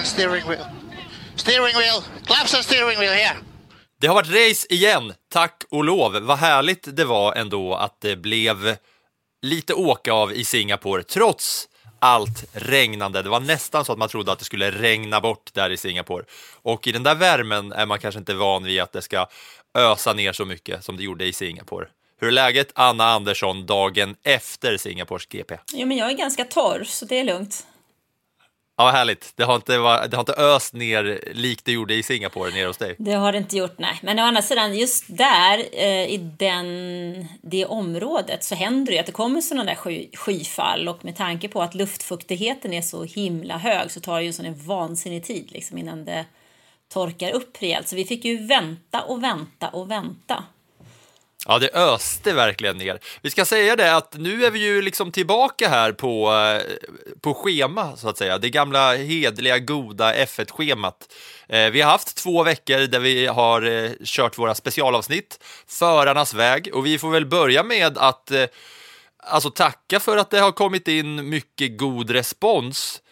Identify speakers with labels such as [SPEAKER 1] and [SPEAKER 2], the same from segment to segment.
[SPEAKER 1] and steering wheel. Steering wheel, claps and steering wheel here.
[SPEAKER 2] Det har varit race igen, tack och lov. Vad härligt det var ändå att det blev lite åka av i Singapore, trots allt regnande. Det var nästan så att man trodde att det skulle regna bort där i Singapore. Och i den där värmen är man kanske inte van vid att det ska ösa ner så mycket som det gjorde i Singapore. Hur är läget, Anna Andersson, dagen efter Singapores GP?
[SPEAKER 3] Jo, men jag är ganska torr, så det är lugnt.
[SPEAKER 2] Ja, vad härligt. Det har, inte, det har inte öst ner likt det gjorde i Singapore nere hos dig.
[SPEAKER 3] Det har det inte gjort, nej. Men å andra sidan, just där, eh, i den, det området, så händer det ju att det kommer sådana där sky, skyfall. Och med tanke på att luftfuktigheten är så himla hög så tar det ju en sån vansinnig tid liksom, innan det torkar upp rejält. Så vi fick ju vänta och vänta och vänta.
[SPEAKER 2] Ja, det öste verkligen ner. Vi ska säga det att nu är vi ju liksom tillbaka här på, eh, på schema, så att säga. Det gamla hedliga, goda F1-schemat. Eh, vi har haft två veckor där vi har eh, kört våra specialavsnitt, Förarnas väg, och vi får väl börja med att alltså tacka för att det har kommit in mycket god respons.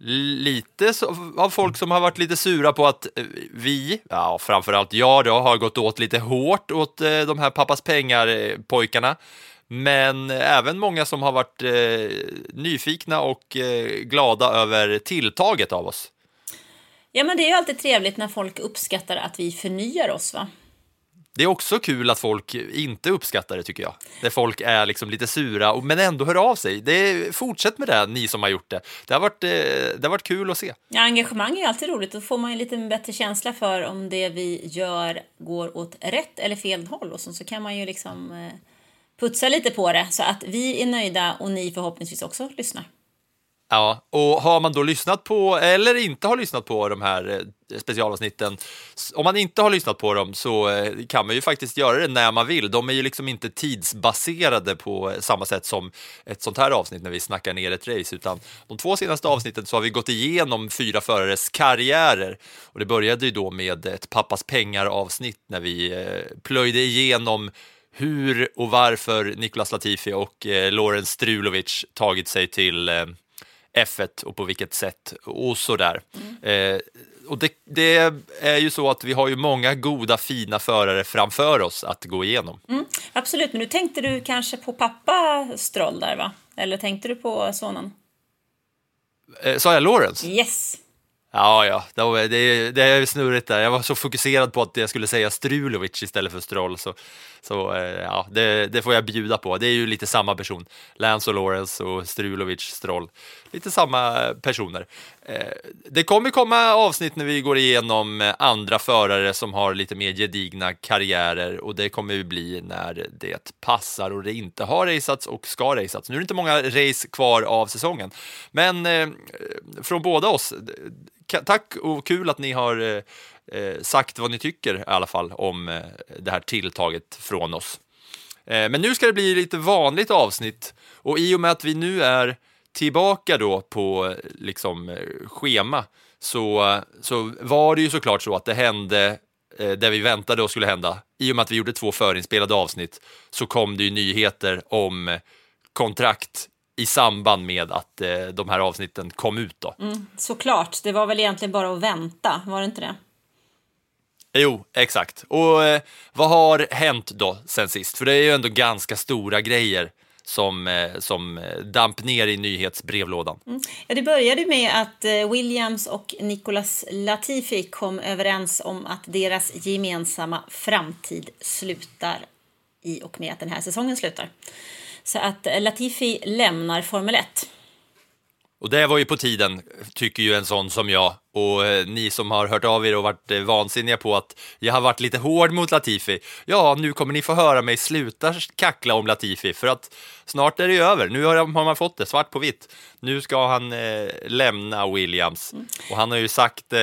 [SPEAKER 2] Lite så, av folk som har varit lite sura på att eh, vi, ja framförallt jag då, har gått åt lite hårt åt eh, de här pappas pengar-pojkarna. Eh, men även många som har varit eh, nyfikna och eh, glada över tilltaget av oss.
[SPEAKER 3] Ja, men det är ju alltid trevligt när folk uppskattar att vi förnyar oss, va?
[SPEAKER 2] Det är också kul att folk inte uppskattar det tycker jag. Där folk är liksom lite sura men ändå hör av sig. Det, fortsätt med det, ni som har gjort det. Det har varit, eh, det har varit kul att se.
[SPEAKER 3] Ja, engagemang är alltid roligt. Då får man ju lite bättre känsla för om det vi gör går åt rätt eller fel håll. Och så, så kan man ju liksom eh, putsa lite på det så att vi är nöjda och ni förhoppningsvis också lyssnar.
[SPEAKER 2] Ja, och har man då lyssnat på, eller inte har lyssnat på de här eh, specialavsnitten, om man inte har lyssnat på dem så eh, kan man ju faktiskt göra det när man vill. De är ju liksom inte tidsbaserade på eh, samma sätt som ett sånt här avsnitt när vi snackar ner ett race, utan de två senaste avsnitten så har vi gått igenom fyra förares karriärer. Och det började ju då med ett pappas pengar-avsnitt när vi eh, plöjde igenom hur och varför Nicolas Latifi och eh, Lorenz Strulovic tagit sig till eh, F1 och på vilket sätt och sådär. Eh, och det, det är ju så att vi har ju många goda, fina förare framför oss att gå igenom.
[SPEAKER 3] Absolut, men nu tänkte du kanske på pappa Stroll där, va? Eller tänkte du på sonen?
[SPEAKER 2] Eh, sa jag Lawrence?
[SPEAKER 3] Yes!
[SPEAKER 2] Ja, ja, det, var, det, det är snurrigt där. Jag var så fokuserad på att jag skulle säga Strulovic istället för Stroll, så, så eh, ja, det, det får jag bjuda på. Det är ju lite samma person. Lance och Lawrence och Strulovic, Stroll. Lite samma personer. Eh, det kommer komma avsnitt när vi går igenom eh, andra förare som har lite mer gedigna karriärer och det kommer ju bli när det passar och det inte har raceats och ska raceats. Nu är det inte många race kvar av säsongen, men från båda oss, Tack och kul att ni har eh, sagt vad ni tycker i alla fall om eh, det här tilltaget från oss. Eh, men nu ska det bli lite vanligt avsnitt och i och med att vi nu är tillbaka då på eh, liksom eh, schema så, eh, så var det ju såklart så att det hände eh, det vi väntade oss skulle hända. I och med att vi gjorde två förinspelade avsnitt så kom det ju nyheter om kontrakt i samband med att eh, de här avsnitten kom ut då.
[SPEAKER 3] Mm, såklart, det var väl egentligen bara att vänta, var det inte det?
[SPEAKER 2] Jo, exakt. Och eh, vad har hänt då sen sist? För det är ju ändå ganska stora grejer som, eh, som eh, damp ner i nyhetsbrevlådan.
[SPEAKER 3] Ja, det började med att eh, Williams och Nicolas Latifi kom överens om att deras gemensamma framtid slutar i och med att den här säsongen slutar. Så att eh, Latifi lämnar Formel 1.
[SPEAKER 2] Och det var ju på tiden, tycker ju en sån som jag. Och eh, ni som har hört av er och varit eh, vansinniga på att jag har varit lite hård mot Latifi. Ja, nu kommer ni få höra mig sluta kackla om Latifi för att snart är det över. Nu har, man fått det svart på vitt. Nu ska han eh, lämna Williams. Och han har ju sagt, eh,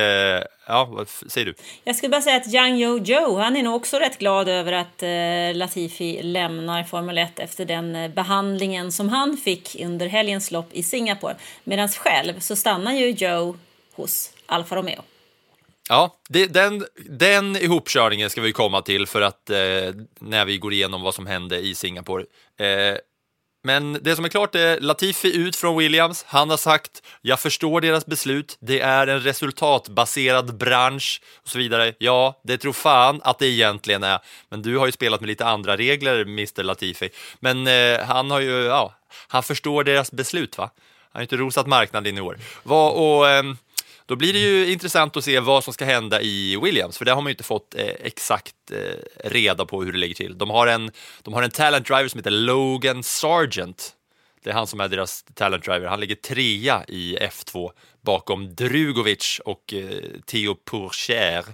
[SPEAKER 2] ja, vad säger du?
[SPEAKER 3] Jag skulle bara säga att Yang Yo Joe, han är nog också rätt glad över att eh, Latifi lämnar Formel 1 efter den eh, behandlingen som han fick under helgens lopp i Singapore. Medan själv så stannar ju Joe hos Alfa Romeo.
[SPEAKER 2] Ja, det, den, den ihopkörningen ska vi komma till för att eh, när vi går igenom vad som hände i Singapore. Eh, men det som är klart är Latifi ut från Williams. Han har sagt jag förstår deras beslut. Det är en resultatbaserad bransch och så vidare. Ja, det tror fan att det egentligen är. Men du har ju spelat med lite andra regler, Mr Latifi. Men eh, han har ju, ja, han förstår deras beslut, va? Han har ju inte rosat marknaden i år. Vad, och, ehm, då blir det ju intressant att se vad som ska hända i Williams, för det har man ju inte fått eh, exakt eh, reda på hur det ligger till. De har, en, de har en talent driver som heter Logan Sargent. Det är han som är deras talent driver. Han ligger trea i F2 bakom Drugovic och eh, Theo Pourchaire.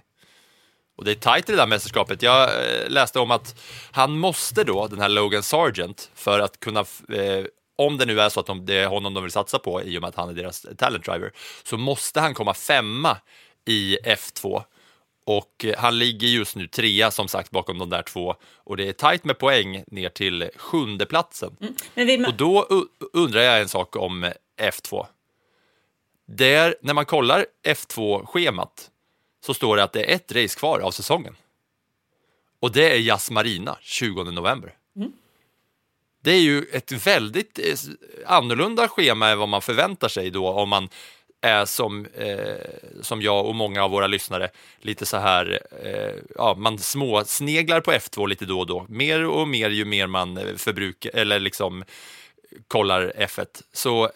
[SPEAKER 2] Och det är tajt i det där mästerskapet. Jag eh, läste om att han måste då, den här Logan Sargent, för att kunna, eh, om det nu är så att de, det är honom de vill satsa på i och med att han är deras talent driver, så måste han komma femma i F2. Och eh, han ligger just nu trea som sagt bakom de där två och det är tajt med poäng ner till sjunde platsen.
[SPEAKER 3] Man...
[SPEAKER 2] Och då undrar jag en sak om eh, F2. Där, när man kollar F2-schemat så står det att det är ett race kvar av säsongen. Och det är Jas Marina 20 november. Det är ju ett väldigt eh, annorlunda schema än vad man förväntar sig då om man är som, eh, som jag och många av våra lyssnare, lite så här, eh, ja, man småsneglar på F2 lite då och då. Mer och mer ju mer man eh, förbrukar, eller liksom kollar F1. Så eh,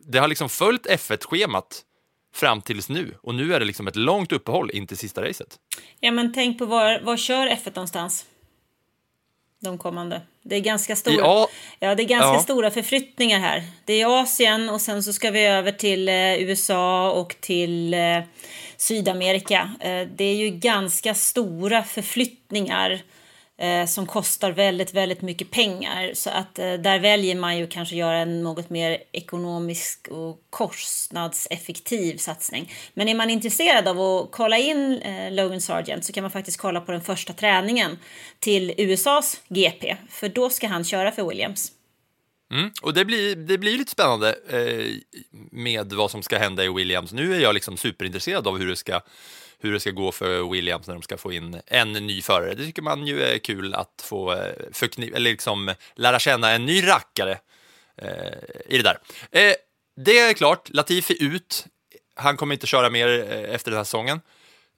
[SPEAKER 2] det har liksom följt F1-schemat fram tills nu och nu är det liksom ett långt uppehåll in till sista racet.
[SPEAKER 3] Ja, men tänk på var, var kör F1 någonstans? De kommande. Det är ganska stora,
[SPEAKER 2] I A-
[SPEAKER 3] ja, det är ganska
[SPEAKER 2] Ja.
[SPEAKER 3] stora förflyttningar här. Det är Asien och sen så ska vi över till eh, USA och till eh, Sydamerika. Eh, det är ju ganska stora förflyttningar eh, som kostar väldigt, väldigt mycket pengar. Så att eh, där väljer man ju kanske göra en något mer ekonomisk och kostnadseffektiv satsning. Men är man intresserad av att kolla in eh, Logan Sargent så kan man faktiskt kolla på den första träningen till USAs GP. För då ska han köra för Williams.
[SPEAKER 2] Mm. Och det blir, det blir lite spännande eh, med vad som ska hända i Williams. Nu är jag liksom superintresserad av hur det, ska, hur det ska gå för Williams när de ska få in en ny förare. Det tycker man ju är kul att få eh, förkni- eller liksom lära känna en ny rackare eh, i det där. Eh, det är klart, Latifi ut. Han kommer inte köra mer eh, efter den här säsongen.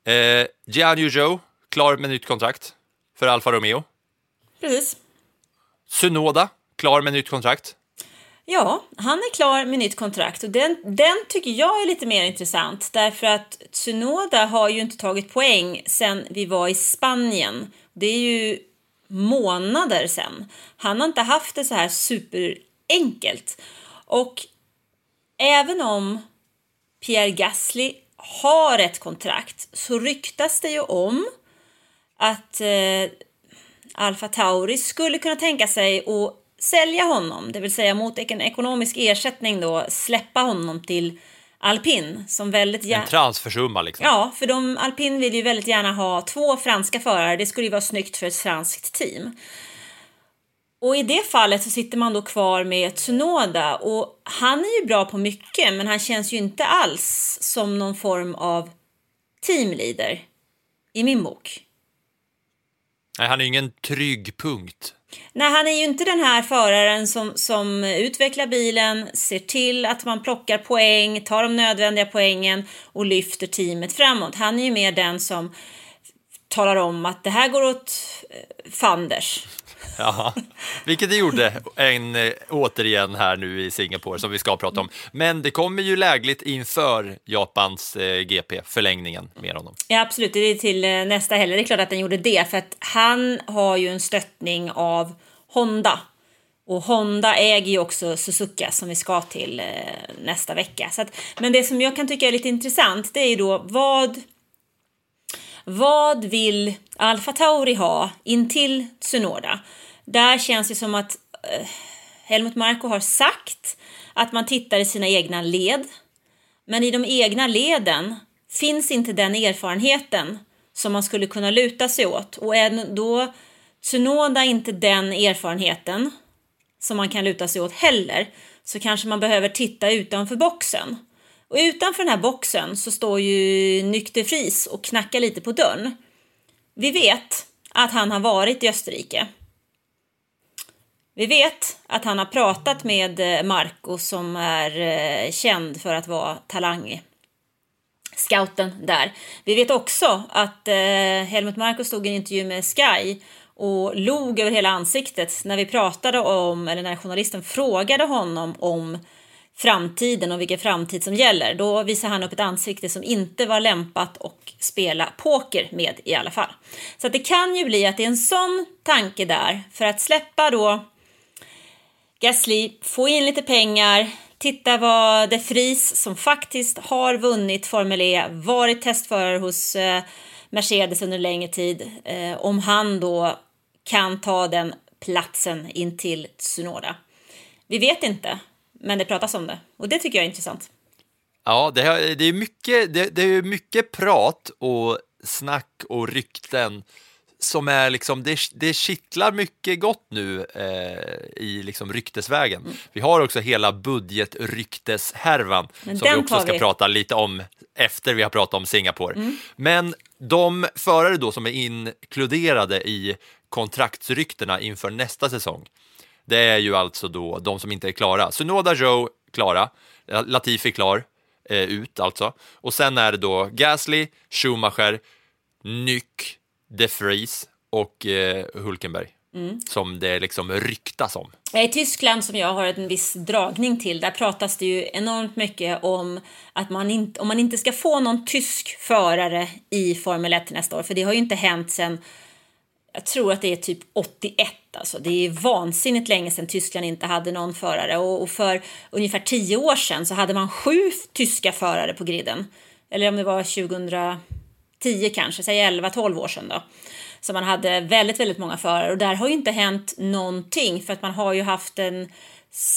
[SPEAKER 2] Eh, Gian Yu klar med nytt kontrakt för Alfa Romeo.
[SPEAKER 3] Precis.
[SPEAKER 2] Sunoda, klar med nytt kontrakt.
[SPEAKER 3] Ja, han är klar med nytt kontrakt och den, den tycker jag är lite mer intressant därför att Tsunoda har ju inte tagit poäng sen vi var i Spanien. Det är ju månader sen. Han har inte haft det så här superenkelt. Och även om Pierre Gasly har ett kontrakt så ryktas det ju om att eh, Alfa Tauri skulle kunna tänka sig att sälja honom, det vill säga mot en ekonomisk ersättning då släppa honom till Alpin som väldigt
[SPEAKER 2] En
[SPEAKER 3] gärna...
[SPEAKER 2] transfersumma liksom.
[SPEAKER 3] Ja, för de, Alpin vill ju väldigt gärna ha två franska förare. Det skulle ju vara snyggt för ett franskt team. Och i det fallet så sitter man då kvar med Tsunoda och han är ju bra på mycket men han känns ju inte alls som någon form av teamleader i min bok.
[SPEAKER 2] Nej, han är ju ingen trygg punkt.
[SPEAKER 3] Nej, han är ju inte den här föraren som, som utvecklar bilen, ser till att man plockar poäng, tar de nödvändiga poängen och lyfter teamet framåt. Han är ju mer den som talar om att det här går åt eh, fanders.
[SPEAKER 2] Ja, vilket det gjorde en, eh, återigen här nu i Singapore som vi ska prata om. Men det kommer ju lägligt inför Japans eh, GP, förlängningen med honom.
[SPEAKER 3] Ja, absolut. Det är till eh, nästa helg. Det är klart att den gjorde det, för att han har ju en stöttning av Honda. Och Honda äger ju också Suzuka som vi ska till eh, nästa vecka. Så att, men det som jag kan tycka är lite intressant, det är ju då vad vad vill Alfa Tauri ha intill Tsunoda? Där känns det som att eh, Helmut Marko har sagt att man tittar i sina egna led. Men i de egna leden finns inte den erfarenheten som man skulle kunna luta sig åt. Och är då Tsunoda inte den erfarenheten som man kan luta sig åt heller så kanske man behöver titta utanför boxen. Och utanför den här boxen så står ju Nykter Fris och knackar lite på dörren. Vi vet att han har varit i Österrike. Vi vet att han har pratat med eh, Marco som är eh, känd för att vara talang scouten där. Vi vet också att eh, Helmut Marko stod i en intervju med Sky och log över hela ansiktet när vi pratade om, eller när journalisten frågade honom om framtiden och vilken framtid som gäller. Då visar han upp ett ansikte som inte var lämpat att spela poker med i alla fall. Så det kan ju bli att det är en sån tanke där för att släppa då Gasly, få in lite pengar, titta vad De Vries som faktiskt har vunnit Formel E, varit testförare hos eh, Mercedes under längre tid, eh, om han då kan ta den platsen in till Tsunoda. Vi vet inte, men det pratas om det och det tycker jag är intressant.
[SPEAKER 2] Ja, det, är, det är mycket, det, det är mycket prat och snack och rykten som är liksom, det, det kittlar mycket gott nu eh, i liksom ryktesvägen. Mm. Vi har också hela budgetrykteshärvan som vi också ska vi. prata lite om efter vi har pratat om Singapore. Mm. Men de förare då som är inkluderade i kontraktsryktena inför nästa säsong, det är ju alltså då de som inte är klara. Sunoda Joe klara, Latifi klar, eh, ut alltså. Och sen är det då Gasly, Schumacher, Nyck, De Vries och eh, Hulkenberg. Mm. Som det liksom ryktas om.
[SPEAKER 3] I Tyskland, som jag har en viss dragning till, där pratas det ju enormt mycket om att man inte, om man inte ska få någon tysk förare i Formel 1 nästa år, för det har ju inte hänt sedan jag tror att det är typ 81. Alltså. Det är vansinnigt länge sedan Tyskland inte hade någon förare. Och, och för ungefär tio år sedan så hade man sju tyska förare på griden. Eller om det var 10 kanske, säg 11-12 år sedan då. Så man hade väldigt, väldigt många förare. Och där har ju inte hänt någonting för att man har ju haft en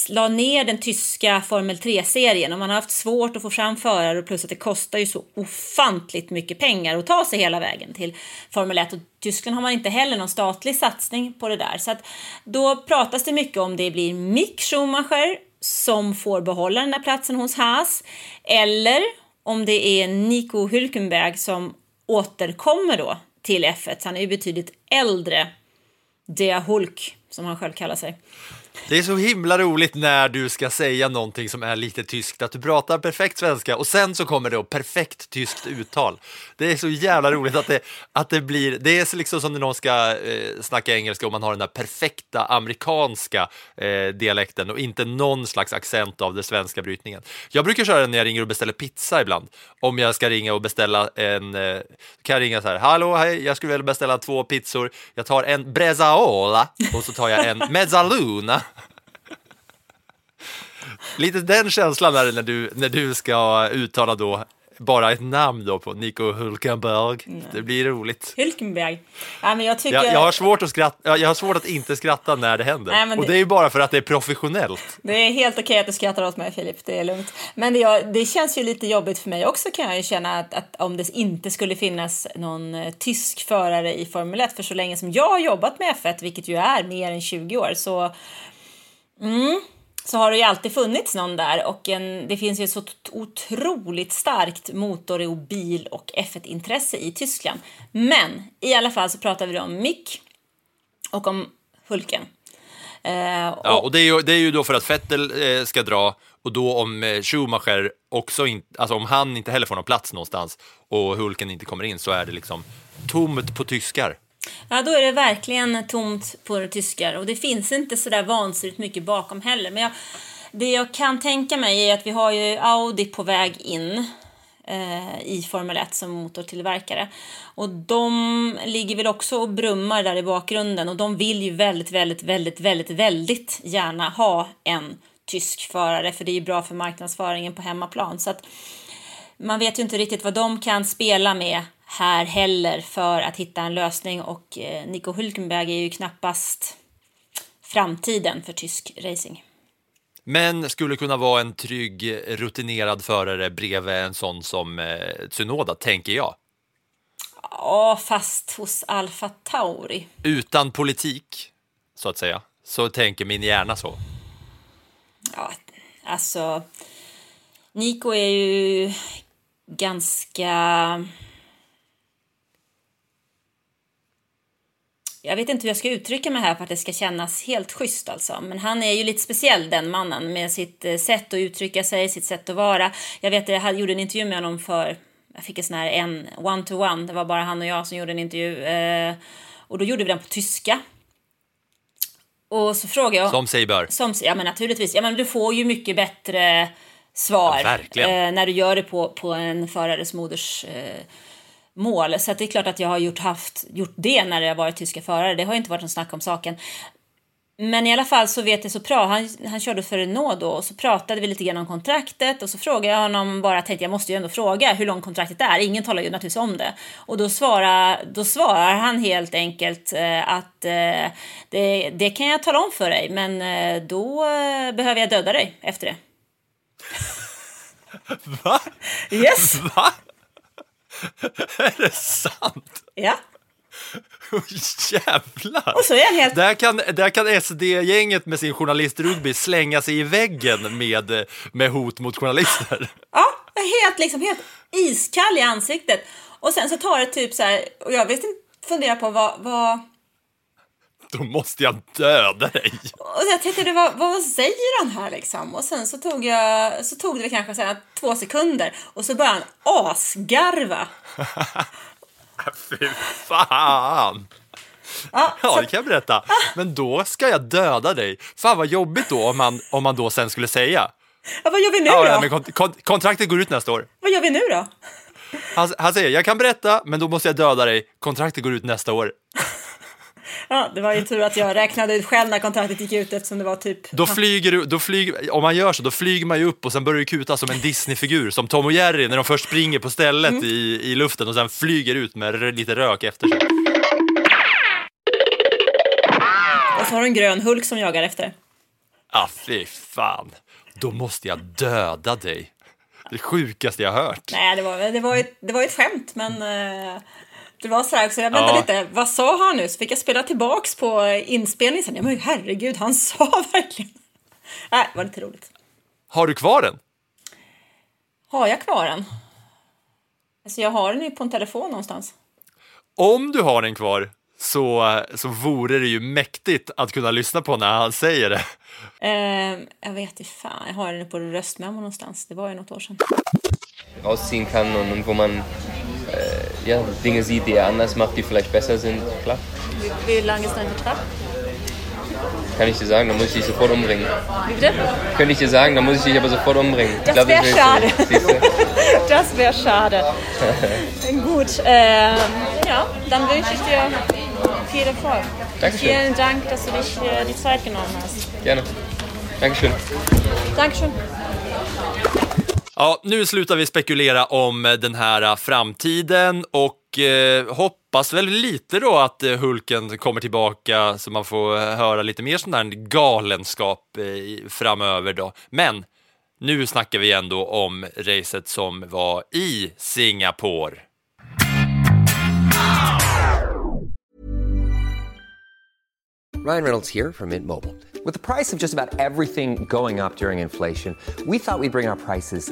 [SPEAKER 3] la ner den tyska Formel 3-serien och man har haft svårt att få fram förare och plus att det kostar ju så ofantligt mycket pengar att ta sig hela vägen till Formel 1 och Tyskland har man inte heller någon statlig satsning på det där. Så att då pratas det mycket om det blir Mick Schumacher som får behålla den där platsen hos Haas eller om det är Nico Hülkenberg som återkommer då till F1. Han är ju betydligt äldre, Dea Hulk som han själv kallar sig.
[SPEAKER 2] Det är så himla roligt när du ska säga någonting som är lite tyskt, att du pratar perfekt svenska och sen så kommer det perfekt tyskt uttal. Det är så jävla roligt att det, att det blir, det är liksom som när någon ska eh, snacka engelska och man har den där perfekta amerikanska eh, dialekten och inte någon slags accent av den svenska brytningen. Jag brukar köra den när jag ringer och beställer pizza ibland. Om jag ska ringa och beställa en, eh, kan jag ringa så här, hallå, hej, jag skulle vilja beställa två pizzor, jag tar en brezaola och så tar jag en mezzaluna Lite den känslan är det när du, när du ska uttala då bara ett namn då på Nico Hulkenberg. Mm. Det blir roligt.
[SPEAKER 3] Hulkenberg. Ja, men jag, tycker...
[SPEAKER 2] jag, jag, har svårt att skratta, jag har svårt att inte skratta när det händer. Nej, det... Och det är ju bara för att det är professionellt.
[SPEAKER 3] Det är helt okej att du skrattar åt mig Filip, det är lugnt. Men det, det, känns ju lite jobbigt för mig också kan jag ju känna att, att om det inte skulle finnas någon eh, tysk förare i Formel 1 för så länge som jag har jobbat med F1, vilket ju är mer än 20 år, så mm, så har det ju alltid funnits någon där och en, det finns ju ett så otroligt starkt motor och bil och F1-intresse i Tyskland. Men i alla fall så pratar vi om Mick och om Hulken.
[SPEAKER 2] Eh. Ja, och det är, ju, det är ju då för att Vettel eh, ska dra och då om eh, Schumacher också inte, alltså om han inte heller får någon plats någonstans och Hulken inte kommer in så är det liksom tomt på tyskar.
[SPEAKER 3] Ja, då är det verkligen tomt på tyskar och det finns inte så där vansinnigt mycket bakom heller. Men jag, det jag kan tänka mig är att vi har ju Audi på väg in eh, i Formel 1 som motortillverkare. Och de ligger väl också och brummar där i bakgrunden och de vill ju väldigt, väldigt, väldigt, väldigt, väldigt gärna ha en tysk förare för det är ju bra för marknadsföringen på hemmaplan. Så att man vet ju inte riktigt vad de kan spela med här heller för att hitta en lösning och eh, Nico Hülkenberg är ju knappast framtiden för tysk racing.
[SPEAKER 2] Men skulle kunna vara en trygg, rutinerad förare bredvid en sån som eh, Tsunoda, tänker jag.
[SPEAKER 3] Ja, fast hos Alfa Tauri.
[SPEAKER 2] Utan politik, så att säga, så tänker min hjärna så.
[SPEAKER 3] Ja, alltså... Nico är ju ganska... Jag vet inte hur jag ska uttrycka mig här för att det ska kännas helt schysst alltså. Men han är ju lite speciell den mannen med sitt eh, sätt att uttrycka sig, sitt sätt att vara. Jag vet jag gjorde en intervju med honom för, jag fick en sån här en one to one, det var bara han och jag som gjorde en intervju. Eh, och då gjorde vi den på tyska. Och så frågade jag...
[SPEAKER 2] Som sig bör.
[SPEAKER 3] Som, ja men naturligtvis, ja men du får ju mycket bättre svar
[SPEAKER 2] Ja,
[SPEAKER 3] eh, när du gör det på, på en förares moders eh, mål. Så det är klart att jag har gjort, haft, gjort det när det har varit tyska förare. Det har inte varit någon snack om saken. Men i alla fall så vet jag så bra, han, han körde för Renault då och så pratade vi lite grann om kontraktet och så frågade jag honom bara, tänkte jag måste ju ändå fråga hur långt kontraktet är, ingen talar ju naturligtvis om det. Och då svarar, då svarar han helt enkelt eh, att eh, det, det kan jag tala om för dig men eh, då eh, behöver jag döda dig efter det.
[SPEAKER 2] Va?
[SPEAKER 3] Yes!
[SPEAKER 2] Va? är det sant?
[SPEAKER 3] Ja.
[SPEAKER 2] Oh, jävlar!
[SPEAKER 3] Och så är han helt...
[SPEAKER 2] Där kan, där kan SD-gänget med sin journalistrugby slänga sig i väggen med, med hot mot journalister.
[SPEAKER 3] Ja, helt liksom helt iskall i ansiktet. Och sen så tar det typ så här, och jag vet inte, funderar på vad, vad
[SPEAKER 2] Då måste jag döda dig.
[SPEAKER 3] och jag tänkte, vad, vad säger han här liksom? Och sen så tog jag, så tog det kanske så här två sekunder och så började han asgarva.
[SPEAKER 2] Fy fan!
[SPEAKER 3] Ja,
[SPEAKER 2] Ja, det kan jag berätta. Men då ska jag döda dig. Fan vad jobbigt då om man, om man då sen skulle säga.
[SPEAKER 3] ja, vad gör vi nu
[SPEAKER 2] Ja,
[SPEAKER 3] då?
[SPEAKER 2] ja, men kont- kont- kontraktet går ut nästa år.
[SPEAKER 3] Vad gör vi nu då?
[SPEAKER 2] Han, han säger, jag kan berätta, men då måste jag döda dig. Kontraktet går ut nästa år.
[SPEAKER 3] Ja, det var ju tur att jag räknade ut själv när kontraktet gick ut eftersom det var typ...
[SPEAKER 2] Då flyger du, då flyger, om man gör så, då flyger man ju upp och sen börjar du kuta som en Disney-figur, som Tom och Jerry när de först springer på stället
[SPEAKER 3] Mm.
[SPEAKER 2] i, i luften och sen flyger ut med lite rök efter sig.
[SPEAKER 3] Och så har du en grön Hulk som jagar efter.
[SPEAKER 2] Ah, fy fan. Då måste jag döda dig. Det sjukaste jag hört.
[SPEAKER 3] Nej, det var, det var, ett, det var ett skämt, men eh, det var så här också. Jag väntade
[SPEAKER 2] Ja.
[SPEAKER 3] lite. Vad sa han nu? Så fick jag spela tillbaks på inspelningen sen. Ja, men herregud, han sa verkligen. Nej, det var lite roligt.
[SPEAKER 2] Har du kvar den?
[SPEAKER 3] Har jag kvar den? Alltså, jag har den ju på en telefon någonstans.
[SPEAKER 2] Om du har den kvar så, så vore det ju mäktigt att kunna lyssna på när han säger det.
[SPEAKER 3] Eh, jag vet inte fan, jag har den på röstmemo någonstans. Det var ju något år sedan.
[SPEAKER 4] rausziehen kann und, und wo man äh, ja, Dinge sieht, die er anders macht, die vielleicht besser sind, klar.
[SPEAKER 3] Wie lange ist dein Vertrag?
[SPEAKER 4] Kann ich dir sagen, dann muss ich dich sofort umbringen.
[SPEAKER 3] Wie bitte?
[SPEAKER 4] Könnte ich dir sagen, dann muss ich dich aber sofort umbringen.
[SPEAKER 3] Das
[SPEAKER 4] glaub,
[SPEAKER 3] wär
[SPEAKER 4] willst du
[SPEAKER 3] schade. Das wäre schade. Gut, ähm, ja, dann wünsche ich dir viel Erfolg.
[SPEAKER 4] Dankeschön.
[SPEAKER 3] Vielen Dank, dass du dich äh, die Zeit genommen hast.
[SPEAKER 4] Gerne. Dankeschön.
[SPEAKER 3] Dankeschön.
[SPEAKER 2] Ja, nu slutar vi spekulera om eh, den här eh, framtiden och eh, hoppas väl lite då att eh, Hulken kommer tillbaka så man får eh, höra lite mer sån där galenskap eh, framöver då. Men nu snackar vi ändå om racet som var i Singapore.
[SPEAKER 5] Ryan Reynolds here from Mint Mobile. With the price of just about everything going up during inflation, we thought we'd bring our prices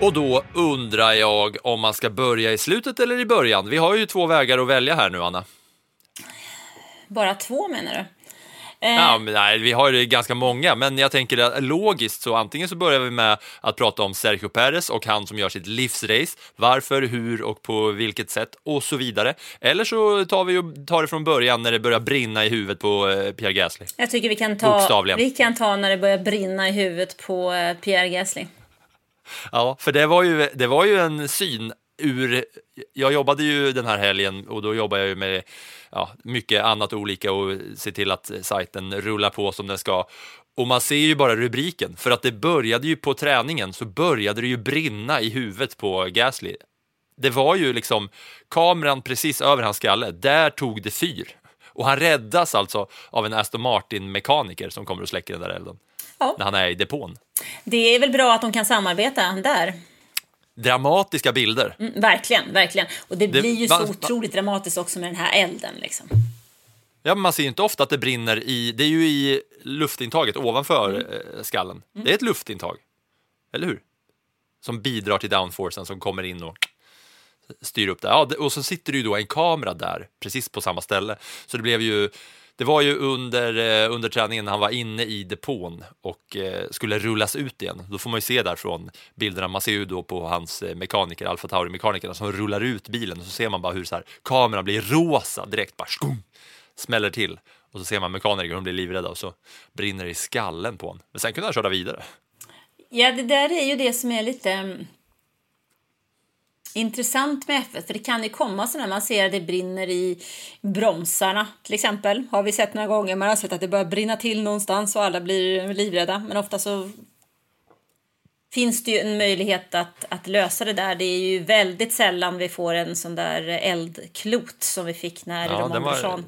[SPEAKER 2] Och då undrar jag om man ska börja i slutet eller i början. Vi har ju två vägar att välja här nu, Anna.
[SPEAKER 3] Bara två menar du? Eh,
[SPEAKER 2] Ja, men nej, vi har ju ganska många, men jag tänker att logiskt så antingen så börjar vi med att prata om Sergio Perez och han som gör sitt livsrace, varför, hur och på vilket sätt och så vidare. Eller så tar vi och tar det från början när det börjar brinna i huvudet på eh, Pierre Gasly.
[SPEAKER 3] Jag tycker vi kan, ta, vi kan ta när det börjar brinna i huvudet på eh, Pierre Gasly.
[SPEAKER 2] Ja, för det var ju, det var ju en syn ur... Jag jobbade ju den här helgen och då jobbade jag ju med ja, mycket annat olika och se till att sajten rullar på som den ska. Och man ser ju bara rubriken, för att det började ju på träningen så började det ju brinna i huvudet på Gasly. Det var ju liksom kameran precis över hans skalle, där tog det fyr. Och han räddas alltså av en Aston Martin-mekaniker som kommer och släcker den där elden.
[SPEAKER 3] Ja.
[SPEAKER 2] När han är i depån.
[SPEAKER 3] Det är väl bra att de kan samarbeta där.
[SPEAKER 2] Dramatiska bilder.
[SPEAKER 3] Mm, verkligen, verkligen. Och det,
[SPEAKER 2] Det-
[SPEAKER 3] blir ju så
[SPEAKER 2] va-
[SPEAKER 3] otroligt dramatiskt också med den här elden. Liksom.
[SPEAKER 2] Ja, man ser ju inte ofta att det brinner i, det är ju i luftintaget ovanför eh, skallen. Det är ett luftintag, eller hur? Som bidrar till downforcen som kommer in och styr upp det. Ja, och så sitter det ju då en kamera där, precis på samma ställe. Så det blev ju, det var ju under, eh, under träningen när han var inne i depån och eh, skulle rullas ut igen. Då får man ju se därifrån, bilderna, man ser ju då på hans eh, mekaniker, Alfa Tauri-mekanikerna som rullar ut bilen och så ser man bara hur så här, kameran blir rosa direkt, bara skum, smäller till. Och så ser man mekaniker, de blir livrädda och så brinner det i skallen på honom. Men sen kunde han köra vidare.
[SPEAKER 3] Ja, det där är ju det som är lite mm, intressant med F1. För det kan ju komma sådana man ser att det brinner i bromsarna till exempel. Har vi sett några gånger. Man har sett att det börjar brinna till någonstans och alla blir livrädda. Men ofta så finns det ju en möjlighet att, att lösa det där. Det är ju väldigt sällan vi får en sån där eldklot som vi fick när
[SPEAKER 2] Ja,
[SPEAKER 3] Romain
[SPEAKER 2] den var-
[SPEAKER 3] Grosjean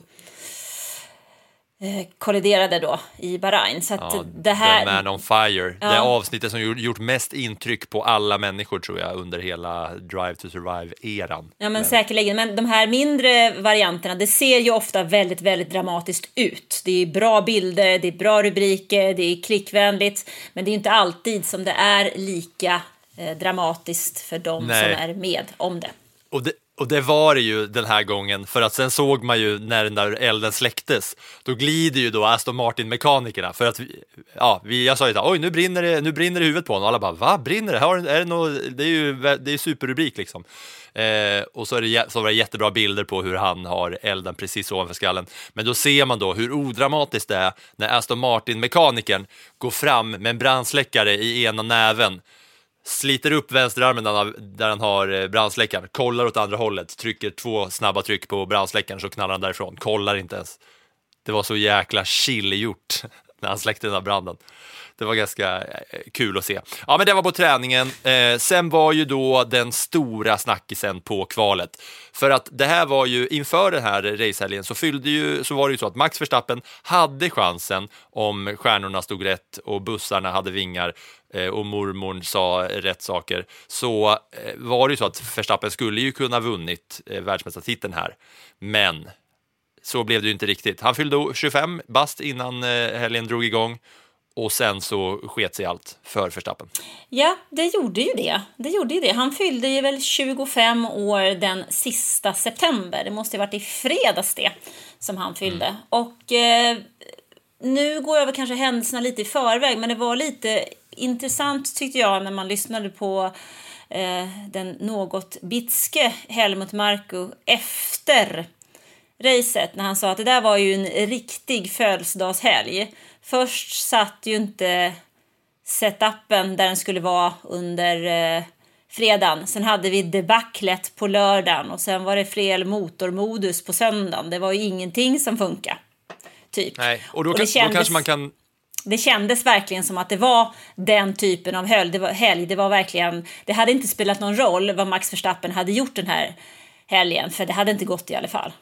[SPEAKER 3] kolliderade då i Bahrain. Så
[SPEAKER 2] Ja,
[SPEAKER 3] det här...
[SPEAKER 2] The Man on Fire.
[SPEAKER 3] Ja.
[SPEAKER 2] Det avsnittet som gjort, mest intryck på alla människor tror jag under hela Drive to Survive-eran.
[SPEAKER 3] Ja men säkerligen, men de här mindre varianterna det ser ju ofta väldigt, väldigt dramatiskt ut. Det är bra bilder, det är bra rubriker, det är klickvänligt. Men det är inte alltid som det är lika eh, dramatiskt för de
[SPEAKER 2] Nej.
[SPEAKER 3] som är med om det.
[SPEAKER 2] Och det, och det var det ju den här gången, för att sen såg man ju när den där elden släcktes, då glider ju då Aston Martin-mekanikerna, för att vi, ja, vi, jag sa ju såhär, oj nu brinner det, nu brinner det i huvudet på honom, och alla bara, va, brinner det? Har, är det, något, det är ju det är superrubrik liksom. Eh, och så, är det, så var det jättebra bilder på hur han har elden precis ovanför skallen. Men då ser man då hur odramatiskt det är när Aston Martin-mekanikern går fram med en brandsläckare i ena näven sliter upp vänsterarmen där han har, där han har eh, brandsläckaren, kollar åt andra hållet, trycker två snabba tryck på brandsläckaren så knallar han därifrån, kollar inte ens. Det var så jäkla chill gjort när han släckte den här branden. Det var ganska eh, kul att se. Ja, men det var på träningen. Eh, sen var ju då den stora snackisen på kvalet. För att det här var ju, inför den här racehelgen så, fyllde ju, så var det ju så att Max Verstappen hade chansen om stjärnorna stod rätt och bussarna hade vingar eh, och mormorn sa rätt saker, så eh, var det ju så att Verstappen skulle ju kunna vunnit eh, världsmästartiteln här. Men så blev det ju inte riktigt. Han fyllde 25 bast innan eh, helgen drog igång och sen så sket sig allt för Verstappen.
[SPEAKER 3] Ja, det gjorde ju det. Det gjorde ju det. Han fyllde ju väl 25 år den sista september. Det måste ju varit i fredags det som han fyllde. Och eh, nu går jag väl kanske händelserna lite i förväg, men det var lite intressant tyckte jag när man lyssnade på eh, den något bitske Helmut Marko efter racet när han sa att det där var ju en riktig födelsedagshelg. Först satt ju inte setupen där den skulle vara under eh, fredagen. Sen hade vi debaclet på lördagen och sen var det fel motormodus på söndagen. Det var ju ingenting som funkade. Typ.
[SPEAKER 2] Nej, och då,
[SPEAKER 3] det
[SPEAKER 2] kan,
[SPEAKER 3] kändes-
[SPEAKER 2] då kanske man kan
[SPEAKER 3] det kändes verkligen som att det var den typen av helg. Det var, helg. Det var verkligen, det hade inte spelat någon roll vad Max Verstappen hade gjort den här helgen, för det hade inte gått i alla fall.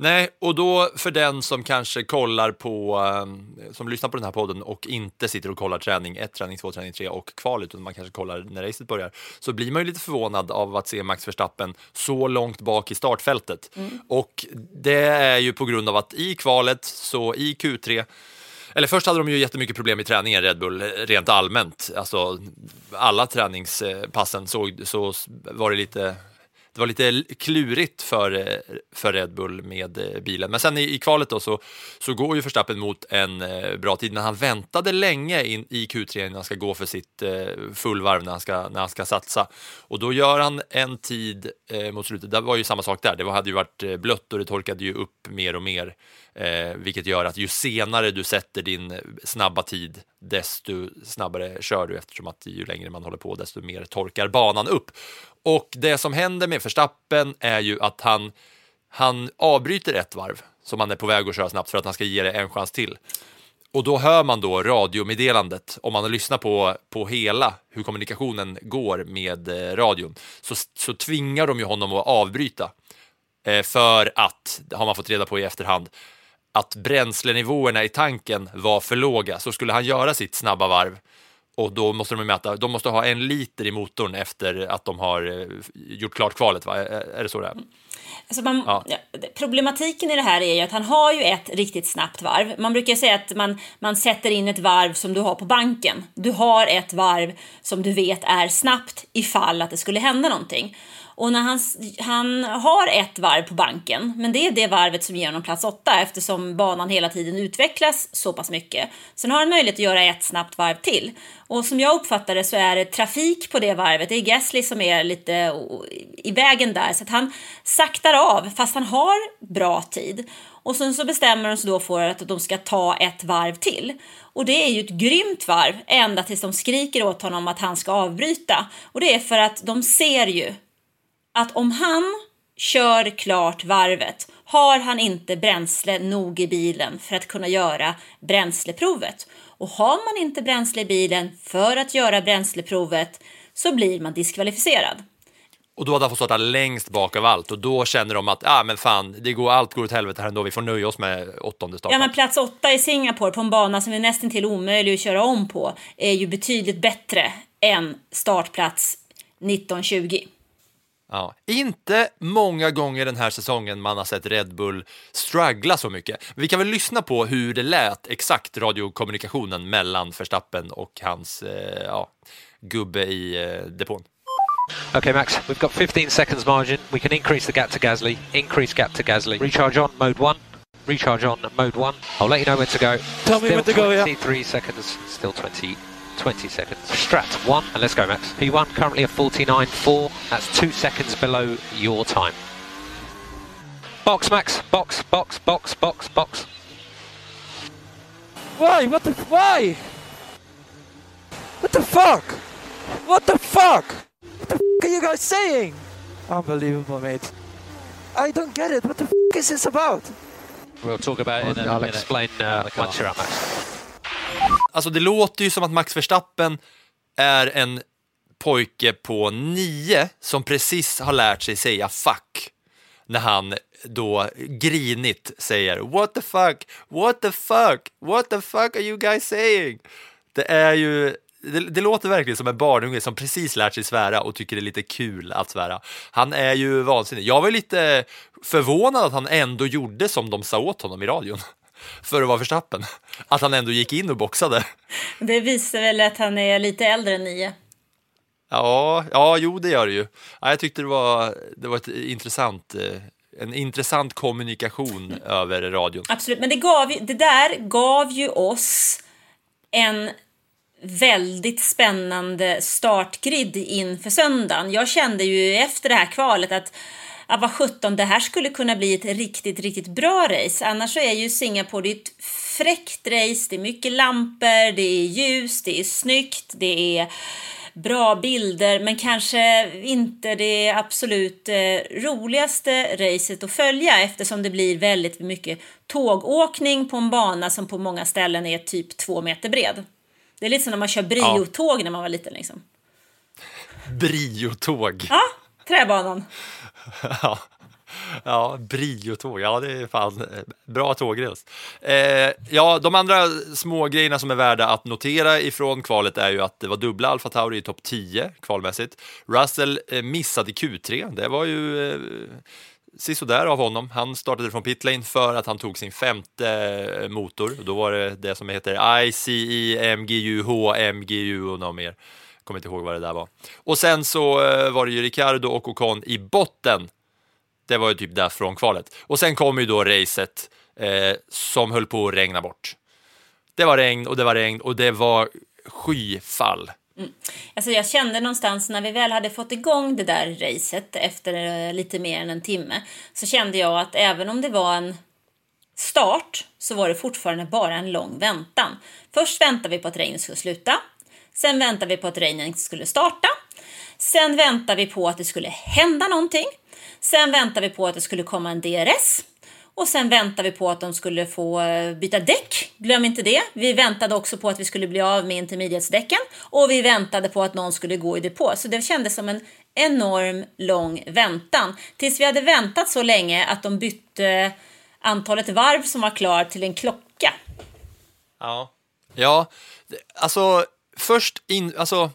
[SPEAKER 2] Nej, och då för den som kanske kollar på, eh, som lyssnar på den här podden och inte sitter och kollar träning 1, träning 2, träning 3 och kval, utan man kanske kollar när racet börjar, så blir man ju lite förvånad av att se Max Verstappen så långt bak i startfältet. Och det är ju på grund av att i kvalet, så i Q3, eller först hade de ju jättemycket problem i träningen, Red Bull, rent allmänt. Alltså, alla träningspassen såg, så var det lite det var lite klurigt för, eh, för Red Bull med eh, bilen. Men sen i, i kvalet då så, så går ju Verstappen mot en eh, bra tid, men han väntade länge in, i Q3 innan han ska gå för sitt fullvarv när han, ska, när han ska satsa. Och då gör han en tid eh, mot slutet, det var ju samma sak där, det var, hade ju varit blött och det torkade ju upp mer och mer. Eh, vilket gör att ju senare du sätter din snabba tid, desto snabbare kör du eftersom att ju längre man håller på, desto mer torkar banan upp. Och det som händer med Verstappen är ju att han, han avbryter ett varv som han är på väg att köra snabbt för att han ska ge det en chans till. Och då hör man då radiomeddelandet, om man lyssnar på, på hela hur kommunikationen går med eh, radion, så, så tvingar de ju honom att avbryta. Eh, för att, har man fått reda på i efterhand, att bränslenivåerna i tanken var för låga. Så skulle han göra sitt snabba varv och då måste de mäta, de måste ha en liter i motorn efter att de har eh, gjort klart kvalet, va? Är det så det är?
[SPEAKER 3] Alltså man,
[SPEAKER 2] ja,
[SPEAKER 3] problematiken i det här är ju att han har ju ett riktigt snabbt varv. Man brukar säga att man, man sätter in ett varv som du har på banken. Du har ett varv som du vet är snabbt ifall att det skulle hända någonting. Och när han, han har ett varv på banken, men det är det varvet som ger honom plats åtta eftersom banan hela tiden utvecklas så pass mycket. Sen har han möjlighet att göra ett snabbt varv till. Och som jag uppfattar det så är det trafik på det varvet. Det är Gasly som är lite i vägen där så att han saktar av fast han har bra tid. Och sen så bestämmer de sig då för att de ska ta ett varv till. Och det är ju ett grymt varv ända tills de skriker åt honom att han ska avbryta. Och det är för att de ser ju att om han kör klart varvet har han inte bränsle nog i bilen för att kunna göra bränsleprovet. Och har man inte bränsle i bilen för att göra bränsleprovet så blir man diskvalificerad.
[SPEAKER 2] Och då hade han fått starta längst bak av allt och då känner de att ah, men fan, det går, allt går åt helvete här ändå, vi får nöja oss med åttonde starten.
[SPEAKER 3] Ja, men plats åtta i Singapore på en bana som är nästan till omöjlig att köra om på är ju betydligt bättre än startplats 1920.
[SPEAKER 2] Ja. Inte många gånger den här säsongen man har sett Red Bull struggla så mycket. Vi kan väl lyssna på hur det lät exakt radiokommunikationen mellan Verstappen och hans eh, ja, gubbe i eh, depån.
[SPEAKER 6] Okay, Max, we've got 15 seconds margin. We can increase the gap to Gasly. Increase gap to Gasly. Recharge on, mode 1. Recharge on, mode 1. I'll let you know when to go.
[SPEAKER 7] Tell me when to go, yeah.
[SPEAKER 6] 23 seconds. Still 20. 20 seconds. Strat 1, and let's go, Max. P1 currently a 49.4. That's 2 seconds below your time. Box, Max. Box, box, box, box, box.
[SPEAKER 7] Why? What the? Why? What the fuck? What the fuck? What the fuck are you guys saying? Unbelievable, mate. I don't get it. What the fuck is this about?
[SPEAKER 6] We'll talk about it and,
[SPEAKER 7] Alex.
[SPEAKER 6] and explain uh, once you're out, Max.
[SPEAKER 2] Alltså det låter ju som att Max Verstappen är en pojke på nio som precis har lärt sig säga fuck när han då grinigt säger what the fuck, what the fuck, what the fuck are you guys saying? Det är ju det, det låter verkligen som en barnunge som precis lärt sig svära och tycker det är lite kul att svära. Han är ju vansinnig. Jag var lite förvånad att han ändå gjorde som de sa åt honom i radion för att vara Verstappen. Att han ändå gick in och boxade.
[SPEAKER 3] Det visar väl att han är lite äldre än nio.
[SPEAKER 2] Ja, ja, jo, det gör det ju. Ja, jag tyckte det var, det var ett intressant, eh, en intressant kommunikation över radion.
[SPEAKER 3] Absolut, men det, gav ju, det där gav ju oss en väldigt spännande startgrid inför söndagen. Jag kände ju efter det här kvalet att Ja, vad sjutton, det här skulle kunna bli ett riktigt, riktigt bra race. Annars så är ju Singapore det är ett fräckt race. Det är mycket lampor, det är ljus, det är snyggt, det är bra bilder men kanske inte det absolut eh, roligaste racet att följa eftersom det blir väldigt mycket tågåkning på en bana som på många ställen är typ två meter bred. Det är lite som när man kör Brio-tåg när man var liten. Liksom.
[SPEAKER 2] Brio-tåg.
[SPEAKER 3] Ja, träbanan.
[SPEAKER 2] ja. Ja, Brio-tåg. Ja, det är fan eh, bra tågräls. Eh, ja, de andra små grejerna som är värda att notera ifrån kvalet är ju att det var dubbla Alfa Tauri i topp 10 kvalmässigt. Russell eh, missade Q3. Det var ju eh, sisådär av honom. Han startade från pitlane för att han tog sin femte eh, motor. Då var det det som heter ICE, MGU, HMGU och något mer. Kommer inte ihåg vad det där var. Och sen så eh, var det ju Ricardo och Ocon i botten det var ju typ där från kvalet. Och sen kom ju då racet eh, som höll på att regna bort. Det var regn och det var regn och det var skyfall.
[SPEAKER 3] Mm. Alltså jag kände någonstans när vi väl hade fått igång det där racet efter eh, lite mer än en timme så kände jag att även om det var en start så var det fortfarande bara en lång väntan. Först väntade vi på att regnet skulle sluta. Sen väntade vi på att regnet skulle starta. Sen väntade vi på att det skulle hända någonting. Sen väntade vi på att det skulle komma en DRS. Och sen väntade vi på att de skulle få eh, byta däck. Glöm inte det. Vi väntade också på att vi skulle bli av med intermediatesdäcken. Och vi väntade på att någon skulle gå i depå. Så det kändes som en enorm lång väntan. Tills vi hade väntat så länge att de bytte antalet varv som var klar till en klocka.
[SPEAKER 2] Ja, ja alltså först in, alltså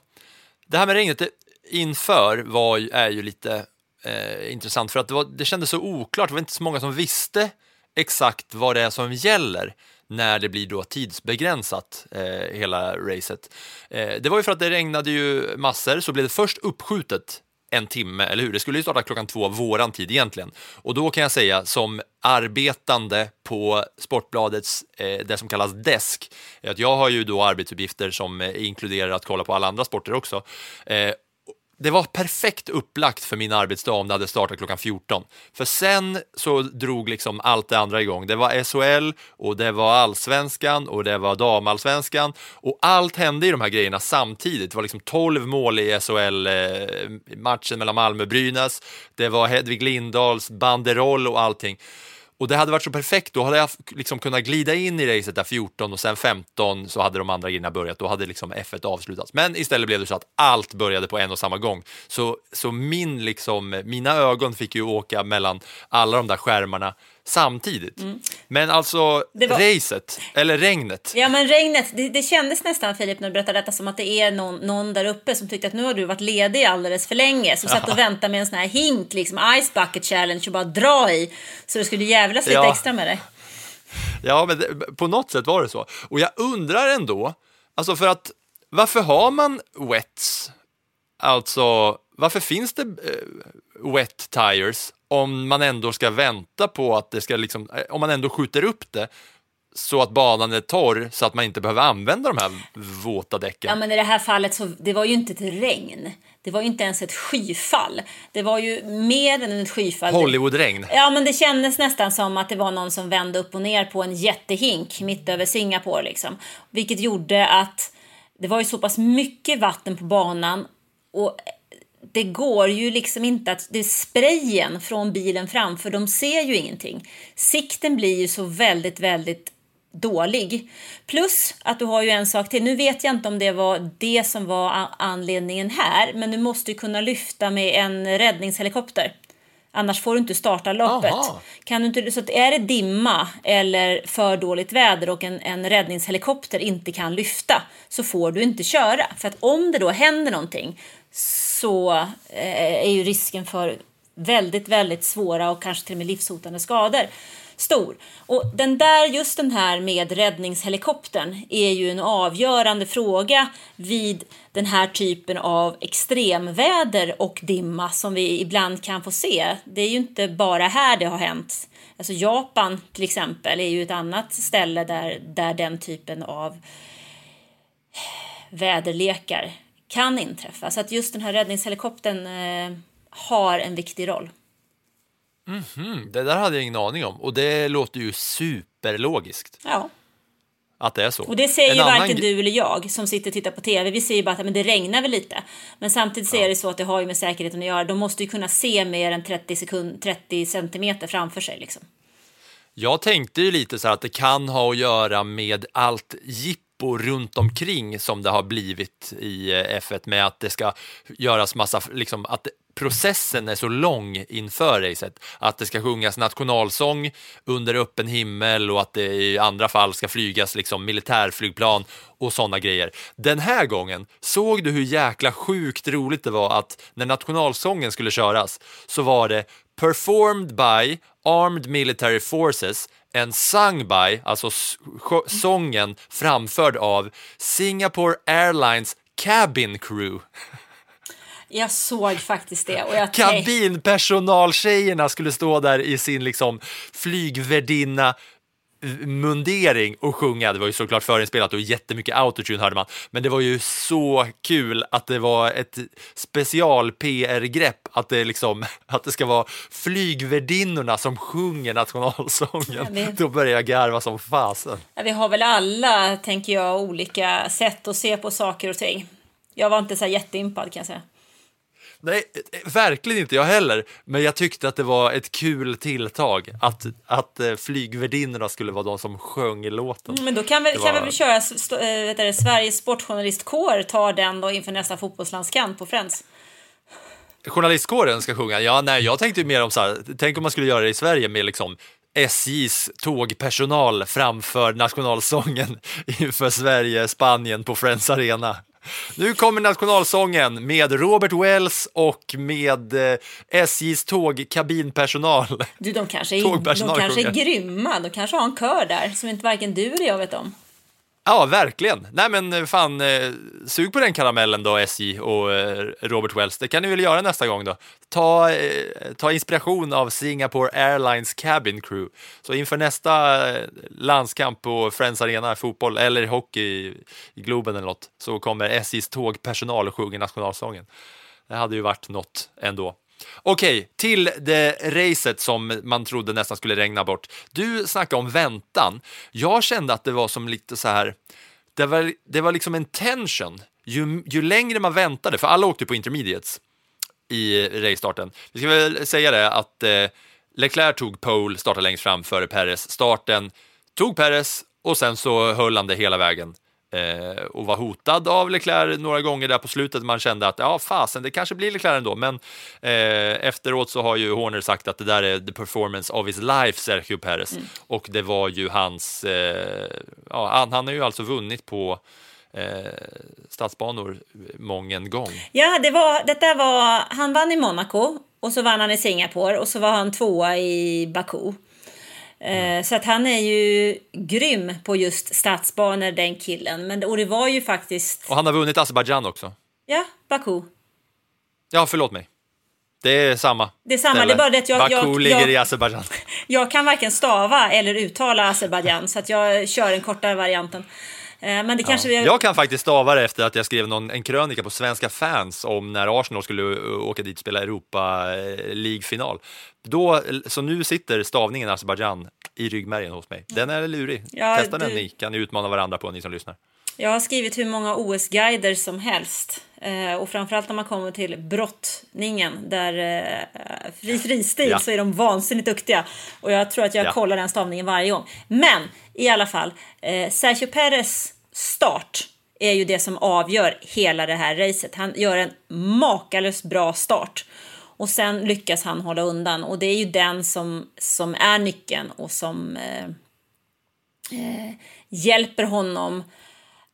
[SPEAKER 2] det här med regnet inför var, är ju lite eh, intressant för att det, var, det kändes så oklart. Det var inte så många som visste exakt vad det är som gäller när det blir då tidsbegränsat, eh, hela racet. Eh, det var ju för att det regnade ju massor, så blev det först uppskjutet en timme, eller hur? Det skulle ju starta klockan två, våran tid egentligen. Och då kan jag säga som arbetande på Sportbladets, eh, det som kallas desk, att jag har ju då arbetsuppgifter som eh, inkluderar att kolla på alla andra sporter också. Eh, det var perfekt upplagt för min arbetsdag om det hade startat klockan 14. För sen så drog liksom allt det andra igång. Det var SHL och det var allsvenskan och det var damallsvenskan och allt hände i de här grejerna samtidigt. Det var liksom 12 mål i SHL-matchen eh, mellan Malmö och Brynäs. Det var Hedvig Lindahls banderoll och allting. Och det hade varit så perfekt, då hade jag liksom kunnat glida in i racet där 14 och sen 15 så hade de andra grejerna börjat, då hade liksom F1 avslutats. Men istället blev det så att allt började på en och samma gång. Så, så min liksom, mina ögon fick ju åka mellan alla de där skärmarna samtidigt. Mm. Men alltså var... racet, eller regnet.
[SPEAKER 3] Ja men regnet, det, det kändes nästan Filip när du berättade detta som att det är någon, någon där uppe som tyckte att nu har du varit ledig alldeles för länge. Som satt och väntade med en sån här hink, liksom Ice Bucket Challenge och bara dra i. Så det skulle jävlas lite ja. extra med dig.
[SPEAKER 2] Ja men det, på något sätt var det så. Och jag undrar ändå, alltså för att varför har man wets? Alltså varför finns det uh, wet tires om man ändå ska vänta på att det ska liksom, eh, om man ändå skjuter upp det så att banan är torr så att man inte behöver använda de här våta däcken.
[SPEAKER 3] Ja, men i det här fallet så det var ju inte ett regn. Det var ju inte ens ett skyfall. Det var ju mer än ett skyfall.
[SPEAKER 2] Hollywoodregn.
[SPEAKER 3] Ja, men det kändes nästan som att det var någon som vände upp och ner på en jättehink mitt över Singapore liksom. Vilket gjorde att det var ju så pass mycket vatten på banan och det går ju liksom inte att... Det är sprayen från bilen framför, de ser ju ingenting. Sikten blir ju så väldigt, väldigt dålig. Plus att du har ju en sak till. Nu vet jag inte om det var det som var anledningen här, men du måste ju kunna lyfta med en räddningshelikopter. Annars får du inte starta loppet. Kan du inte, så är det dimma eller för dåligt väder och en, en räddningshelikopter inte kan lyfta så får du inte köra. För att om det då händer någonting så eh, är ju risken för väldigt, väldigt svåra och kanske till och med livshotande skador stor. Och den där, just den här med räddningshelikoptern är ju en avgörande fråga vid den här typen av extremväder och dimma som vi ibland kan få se. Det är ju inte bara här det har hänt. Alltså Japan till exempel är ju ett annat ställe där, där den typen av väderlekar kan inträffa. Så att just den här räddningshelikoptern eh, har en viktig roll.
[SPEAKER 2] Mm -hmm. Det där hade jag ingen aning om och det låter ju superlogiskt.
[SPEAKER 3] Ja.
[SPEAKER 2] att det är så.
[SPEAKER 3] Och det säger
[SPEAKER 2] En
[SPEAKER 3] ju varken du eller jag som sitter och tittar på TV. Vi säger bara att men det regnar väl lite. Men samtidigt så är det så att det har ju med säkerheten att göra. De måste ju kunna se mer än 30, sekund, 30 centimeter framför sig. Liksom.
[SPEAKER 2] Jag tänkte ju lite så här att det kan ha att göra med allt tempo runt omkring som det har blivit i eh, F1 med att det ska göras massa, liksom att processen är så lång inför racet. Att det ska sjungas nationalsång under öppen himmel och att det i andra fall ska flygas liksom militärflygplan och sådana grejer. Den här gången såg du hur jäkla sjukt roligt det var att när nationalsången skulle köras så var det performed by Armed Military Forces and sung by, alltså sjö- sången framförd av Singapore Airlines Cabin Crew.
[SPEAKER 3] Jag såg faktiskt det. Och jag
[SPEAKER 2] Kabinpersonaltjejerna skulle stå där i sin liksom flygvärdinna mundering och sjunga. Det var ju såklart förinspelat och jättemycket autotune hörde man. Men det var ju så kul att det var ett special PR-grepp att det liksom att det ska vara flygvärdinnorna som sjunger nationalsången.
[SPEAKER 3] Ja,
[SPEAKER 2] Då börjar jag garva som fasen.
[SPEAKER 3] Ja, vi har väl alla, tänker jag, olika sätt att se på saker och ting. Jag var inte så jätteimpad kan jag säga.
[SPEAKER 2] Nej, eh, verkligen inte jag heller. Men jag tyckte att det var ett kul tilltag att, att eh, flygvärdinnorna skulle vara de som sjöng låten.
[SPEAKER 3] Men då kan vi,
[SPEAKER 2] Det
[SPEAKER 3] kan vi
[SPEAKER 2] var-
[SPEAKER 3] köra äh, vet du, Sveriges sportjournalistkår tar den då inför nästa fotbollslandskamp på Friends.
[SPEAKER 2] Journalistkåren ska sjunga. Ja, nej, jag tänkte ju mer om så här, tänk om man skulle göra det i Sverige med liksom SJs tågpersonal framför nationalsången inför Sverige-Spanien på Friends Arena. Nu kommer nationalsången med Robert Wells och med eh, SJs tågkabinpersonal.
[SPEAKER 3] Du, de kanske, är, de kanske är grymma. De kanske har en kör där som inte varken du eller jag vet om.
[SPEAKER 2] Ja, verkligen. Nej, men eh, fan, eh, sug på den karamellen då, SJ och eh, Robert Wells. Det kan ni väl göra nästa gång då. Ta, eh, ta inspiration av Singapore Airlines Cabin Crew. Så inför nästa eh, landskamp på Friends Arena fotboll eller hockey i, i Globen eller något så kommer SJs tågpersonal och sjunger nationalsången. Det hade ju varit något ändå. Okej, till det racet som man trodde nästan skulle regna bort. Du snackade om väntan. Jag kände att det var som lite så här, det var, det var liksom en tension. Ju, ju längre man väntade, för alla åkte på intermediates i racestarten. Vi ska väl säga det att eh, Leclerc tog pole, startade längst fram före Perez. Starten tog Perez och sen så höll han det hela vägen eh, och var hotad av Leclerc några gånger där på slutet. Man kände att ja, fasen, det kanske blir Leclerc ändå, men eh, efteråt så har ju Horner sagt att det där är the performance of his life, Sergio Perez, och det var ju hans. Eh, ja, han, han har ju alltså vunnit på eh, stadsbanor mången gång.
[SPEAKER 3] Ja, det var, detta var, han vann i Monaco och så vann han i Singapore och så var han tvåa i Baku. Eh, Så att han är ju grym på just stadsbanor, den killen. Men, och det var ju faktiskt,
[SPEAKER 2] Och han har vunnit Azerbajdzjan också.
[SPEAKER 3] ja, Baku.
[SPEAKER 2] Ja, förlåt mig. Det är samma.
[SPEAKER 3] Det är samma,
[SPEAKER 2] ställe.
[SPEAKER 3] det är bara det att jag-
[SPEAKER 2] Baku
[SPEAKER 3] jag-
[SPEAKER 2] ligger
[SPEAKER 3] jag-
[SPEAKER 2] i Azerbajdzjan.
[SPEAKER 3] Jag kan varken stava eller uttala Azerbajdzjan så att jag kör den kortare varianten. Eh, Men det kanske vi...
[SPEAKER 2] Jag kan faktiskt stava det efter att jag skrev någon, en krönika på Svenska fans om när Arsenal skulle uh, åka dit och spela Europa eh, League-final. Då, så nu sitter stavningen Azerbajdzjan i ryggmärgen hos mig. Den är lurig.
[SPEAKER 3] Ja,
[SPEAKER 2] Testa den
[SPEAKER 3] du-
[SPEAKER 2] ni, kan ni utmana varandra på, ni som lyssnar.
[SPEAKER 3] Jag har skrivit hur många OS-guider som helst. Eh, och framförallt när man kommer till brottningen, där eh, fri fristil,
[SPEAKER 2] Ja.
[SPEAKER 3] så är de vansinnigt duktiga. Och jag tror att jag
[SPEAKER 2] Ja.
[SPEAKER 3] kollar den stavningen varje gång. Men i alla fall, eh, Sergio Perez start är ju det som avgör hela det här racet. Han gör en makalöst bra start. Och sen lyckas han hålla undan. Och det är ju den som, som är nyckeln och som eh, eh, hjälper honom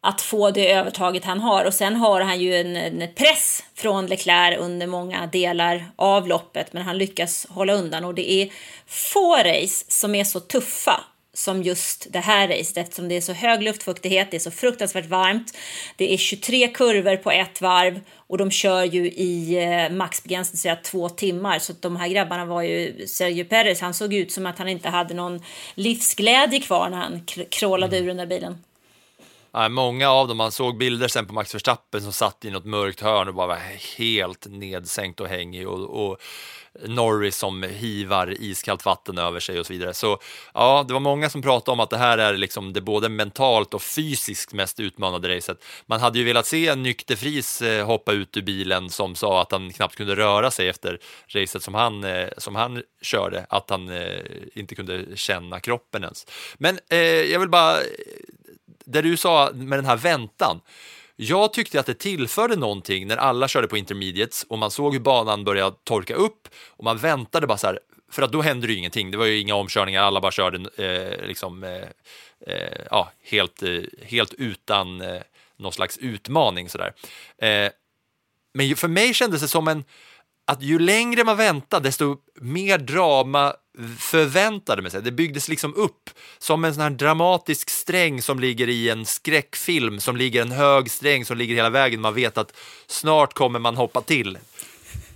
[SPEAKER 3] att få det övertaget han har. Och sen har han ju en, en press från Leclerc under många delar av loppet, men han lyckas hålla undan. Och det är få race som är så tuffa som just det här racet eftersom det är så hög luftfuktighet, det är så fruktansvärt varmt. Det är 23 kurvor på ett varv och de kör ju i eh, maxbegränsning, så att två timmar. Så de här grabbarna var ju, Sergio Perez, han såg ut som att han inte hade någon livsglädje kvar när han kr- krålade ur den där bilen.
[SPEAKER 2] Ja, många av dem, man såg bilder sen på Max Verstappen som satt i något mörkt hörn och bara var helt nedsänkt och hängig och, och Norris som hivar iskallt vatten över sig och så vidare. Så ja, det var många som pratade om att det här är liksom det både mentalt och fysiskt mest utmanande racet. Man hade ju velat se en nykterfris eh, hoppa ut ur bilen som sa att han knappt kunde röra sig efter racet som han, eh, som han körde, att han eh, inte kunde känna kroppen ens. Men eh, jag vill bara, det du sa med den här väntan, jag tyckte att det tillförde någonting när alla körde på intermediates och man såg hur banan började torka upp och man väntade bara så här, för att då hände det ju ingenting. Det var ju inga omkörningar, alla bara körde eh, liksom, eh, eh, ja, helt, eh, helt utan eh, någon slags utmaning sådär. Eh, men för mig kändes det som en, att ju längre man väntade, desto mer drama förväntade man sig. Det byggdes liksom upp som en sån här dramatisk sträng som ligger i en skräckfilm, som ligger en hög sträng som ligger hela vägen. Man vet att snart kommer man hoppa till.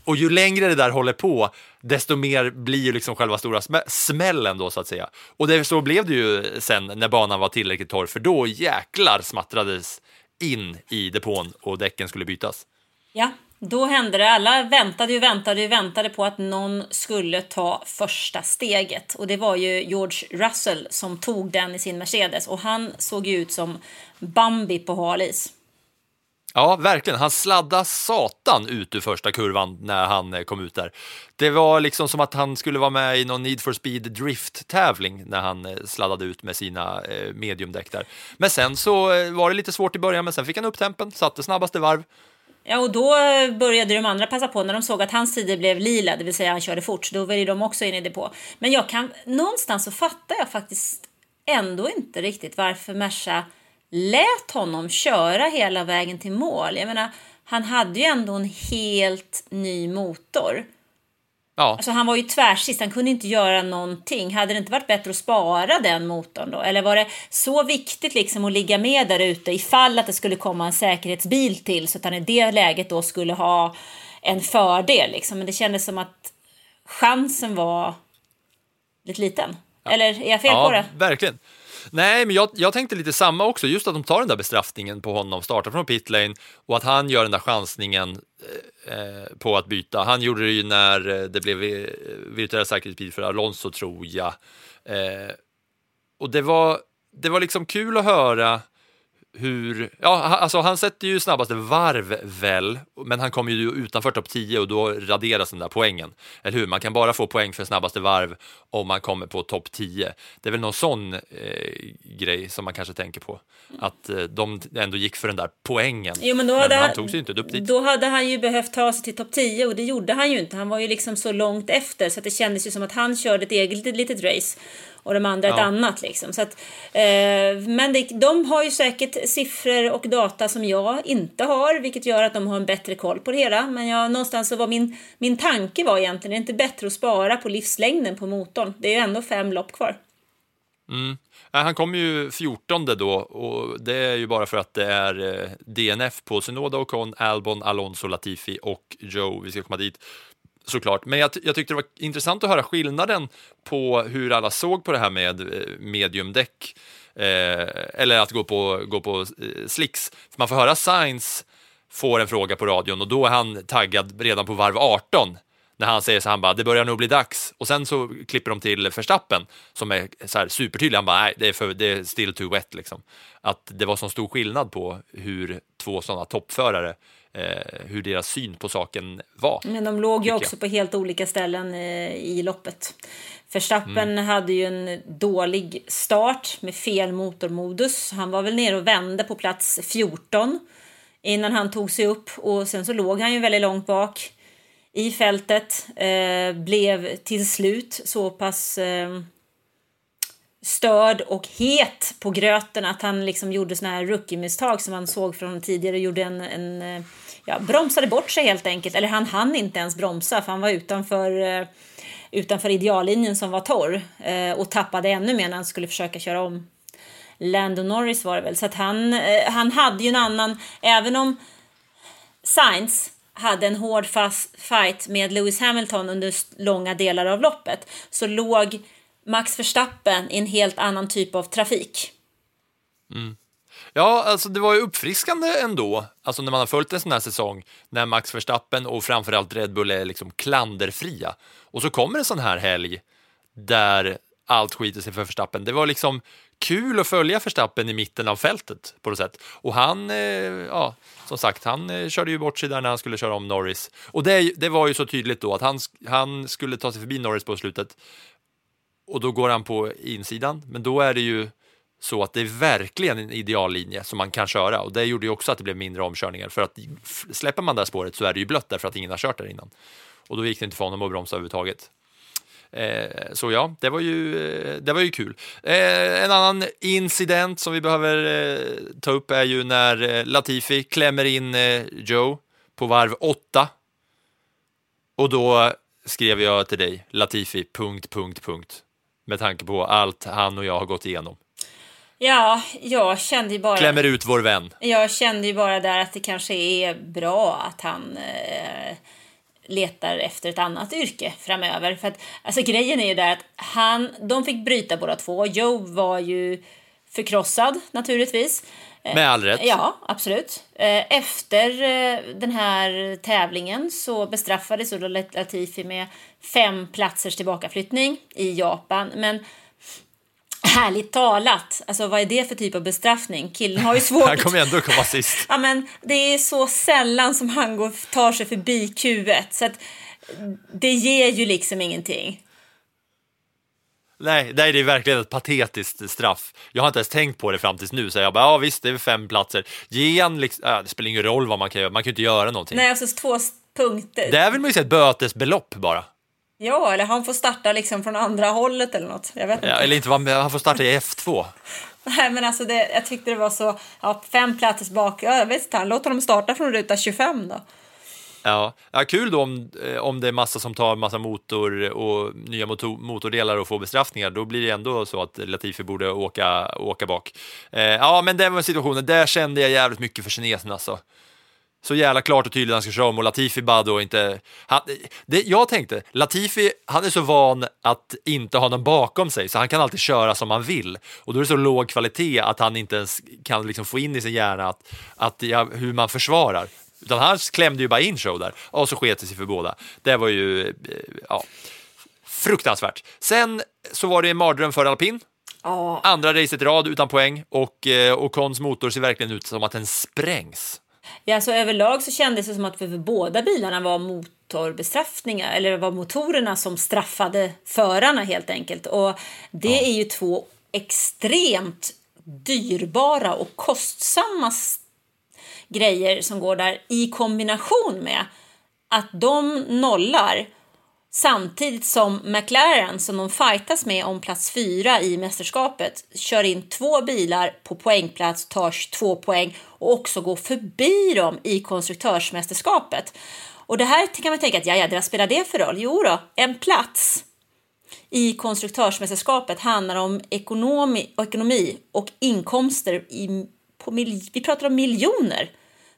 [SPEAKER 2] Och ju längre det där håller på, desto mer blir ju liksom själva stora smä- smällen då så att säga. Och det, så blev det ju sen när banan var tillräckligt torr, för då jäklar smattrades in i depån och däcken skulle bytas.
[SPEAKER 3] Ja, då hände det. Alla väntade ju, väntade ju, väntade på att någon skulle ta första steget. Och det var ju George Russell som tog den i sin Mercedes. Och han såg ju ut som Bambi på halis.
[SPEAKER 2] Ja, verkligen. Han sladdade satan ut ur första kurvan när han eh, kom ut där. Det var liksom som att han skulle vara med i någon Need for Speed Drift-tävling när han eh, sladdade ut med sina eh, mediumdäck där. Men sen så var det lite svårt i början, men sen fick han upp tempen, satte snabbaste varv.
[SPEAKER 3] Ja, och då eh, började de andra passa på när de såg att hans tider blev lila, det vill säga han körde fort, så då var de också inne i depå. Men jag kan, någonstans så fattar jag faktiskt ändå inte riktigt varför Merca lät honom köra hela vägen till mål. Jag menar, han hade ju ändå en helt ny motor.
[SPEAKER 2] Ja.
[SPEAKER 3] Alltså han var ju tvärsist, han kunde inte göra någonting. Hade det inte varit bättre att spara den motorn då? Eller var det så viktigt liksom att ligga med där ute ifall att det skulle komma en säkerhetsbil till så att han i det läget då skulle ha en fördel liksom. Men det kändes som att chansen var lite liten. Ja. Eller är jag fel
[SPEAKER 2] ja,
[SPEAKER 3] på det?
[SPEAKER 2] verkligen. Nej, men jag, jag tänkte lite samma också, just att de tar den där bestraffningen på honom, startar från pitlane och att han gör den där chansningen eh, eh på att byta. Han gjorde det ju när eh, det blev eh, virtuell säkerhetsbil för Alonso, tror jag. Eh, och det var, det var liksom kul att höra hur, ja, alltså han sätter ju snabbaste varv väl, men han kommer ju utanför topp 10 och då raderas den där poängen. Eller hur? Man kan bara få poäng för snabbaste varv om man kommer på topp 10. Det är väl någon sån eh, grej som man kanske tänker på, att eh, de ändå gick för den där poängen.
[SPEAKER 3] Jo, men då hade
[SPEAKER 2] men han tog sig inte upp dit.
[SPEAKER 3] Då hade han ju behövt ta sig till topp 10 och det gjorde han ju inte. Han var ju liksom så långt efter så att det kändes ju som att han körde ett eget litet race och de andra ett
[SPEAKER 2] Ja.
[SPEAKER 3] annat. Liksom. Så att, eh, men det, de har ju säkert siffror och data som jag inte har, vilket gör att de har en bättre koll på det hela. Men jag, någonstans så var min, min tanke var egentligen, det är inte bättre att spara på livslängden på motorn. Det är ju ändå fem lopp kvar.
[SPEAKER 2] Mm. Han kom ju 14 då och det är ju bara för att det är eh, DNF på Sunoda Ocon, Albon, Alonso, Latifi och Joe. Vi ska komma dit såklart. Men jag, jag tyckte det var intressant att höra skillnaden på hur alla såg på det här med eh, mediumdäck eh, eller att gå på, gå på eh, slicks. För man får höra Sainz får en fråga på radion och då är han taggad redan på varv 18 när han säger så han bara, det börjar nog bli dags. Och sen så klipper de till Verstappen som är så här supertydlig. Han bara, nej, det är, för, det är still too wet liksom. Att det var så stor skillnad på hur två sådana toppförare, hur deras syn på saken var.
[SPEAKER 3] Men de låg ju också på helt olika ställen eh, i loppet. Verstappen
[SPEAKER 2] Mm.
[SPEAKER 3] hade ju en dålig start med fel motormodus. Han var väl nere och vände på plats 14 innan han tog sig upp och sen så låg han ju väldigt långt bak i fältet. Eh, blev till slut så pass eh, störd och het på gröten att han liksom gjorde såna här rookie-misstag som man såg från tidigare. Gjorde en, en, eh, ja, bromsade bort sig helt enkelt. Eller han hann inte ens bromsa för han var utanför, eh, utanför ideallinjen som var torr eh, och tappade ännu mer när han skulle försöka köra om. Lando Norris var det väl. Så att han, eh, han hade ju en annan, även om Sainz hade en hård fast fight med Lewis Hamilton under långa delar av loppet så låg Max Verstappen i en helt annan typ av trafik. Mm.
[SPEAKER 2] Ja, alltså det var ju uppfriskande ändå, alltså när man har följt en sån här säsong, när Max Verstappen och framförallt Red Bull är liksom klanderfria. Och så kommer en sån här helg där allt skiter sig för Verstappen. Det var liksom kul att följa Verstappen i mitten av fältet på något sätt. Och han, eh, ja, som sagt, han eh, körde ju bort sig där när han skulle köra om Norris. Och det, det var ju så tydligt då att han, han skulle ta sig förbi Norris på slutet. Och då går han på insidan, men då är det ju så att det är verkligen en ideallinje som man kan köra och det gjorde ju också att det blev mindre omkörningar för att släpper man det här spåret så är det ju blött därför att ingen har kört där innan och då gick det inte för honom att bromsa överhuvudtaget. Eh, så ja, det var ju, eh, det var ju kul. Eh, en annan incident som vi behöver eh, ta upp är ju när eh, Latifi klämmer in eh, Joe på varv 8 och då skrev jag till dig Latifi, punkt, punkt, punkt med tanke på allt han och jag har gått igenom.
[SPEAKER 3] Ja, jag kände ju bara...
[SPEAKER 2] Klämmer ut vår vän.
[SPEAKER 3] Jag kände ju bara där att det kanske är bra att han eh, letar efter ett annat yrke framöver. För att, alltså grejen är ju där att han, de fick bryta båda två. Joe var ju förkrossad naturligtvis.
[SPEAKER 2] Med all rätt.
[SPEAKER 3] Ja, absolut. Eh, efter eh, den här tävlingen så bestraffades Latifi med fem platsers tillbakaflyttning i Japan. Men Härligt talat! Alltså vad är det för typ av bestraffning? Killen har ju svårt...
[SPEAKER 2] han kommer ändå komma sist.
[SPEAKER 3] ja, men det är så sällan som han går, tar sig förbi Q1 så att det ger ju liksom ingenting.
[SPEAKER 2] Nej, det är verkligen ett patetiskt straff. Jag har inte ens tänkt på det fram tills nu, så jag bara, ja visst, det är fem platser. Ge han liksom, äh, det spelar ingen roll vad man kan göra, man kan ju inte göra någonting.
[SPEAKER 3] Nej, alltså två punkter.
[SPEAKER 2] Där vill man ju se ett bötesbelopp bara.
[SPEAKER 3] Ja, eller han får starta liksom från andra hållet eller något. Jag vet inte.
[SPEAKER 2] Ja, eller inte, han får starta i F2.
[SPEAKER 3] Nej, men alltså det, jag tyckte det var så, ja, fem platser bak, ja, jag vet inte, låt honom starta från ruta 25 då.
[SPEAKER 2] Ja, ja kul då om, eh, om det är massa som tar massa motor och nya motor, motordelar och får bestraffningar. Då blir det ändå så att Latifi borde åka, åka bak. Eh, ja, men den var situationen. Där kände jag jävligt mycket för kinesen alltså så jävla klart och tydligt han ska köra om och Latifi bara då inte... Han, det, jag tänkte, Latifi, han är så van att inte ha någon bakom sig så han kan alltid köra som han vill och då är det så låg kvalitet att han inte ens kan liksom få in i sin hjärna att, att ja, hur man försvarar. Utan han klämde ju bara in show där och så sket det sig för båda. Det var ju, eh, ja, fruktansvärt. Sen så var det en mardröm för alpin.
[SPEAKER 3] Oh.
[SPEAKER 2] Andra racet i rad utan poäng och eh, Ocons motor ser verkligen ut som att den sprängs.
[SPEAKER 3] Ja, så överlag så kändes det som att för, för båda bilarna var motorbestraffningar, eller det var motorerna som straffade förarna helt enkelt. Och det ja. är ju två extremt dyrbara och kostsamma grejer som går där i kombination med att de nollar Samtidigt som McLaren, som de fightas med om plats fyra i mästerskapet, kör in två bilar på poängplats, tar två poäng och också går förbi dem i konstruktörsmästerskapet. Och det här kan man tänka att ja, ja, vad spelar det för roll? Jo då, en plats i konstruktörsmästerskapet handlar om ekonomi, ekonomi och inkomster i, på vi pratar om miljoner.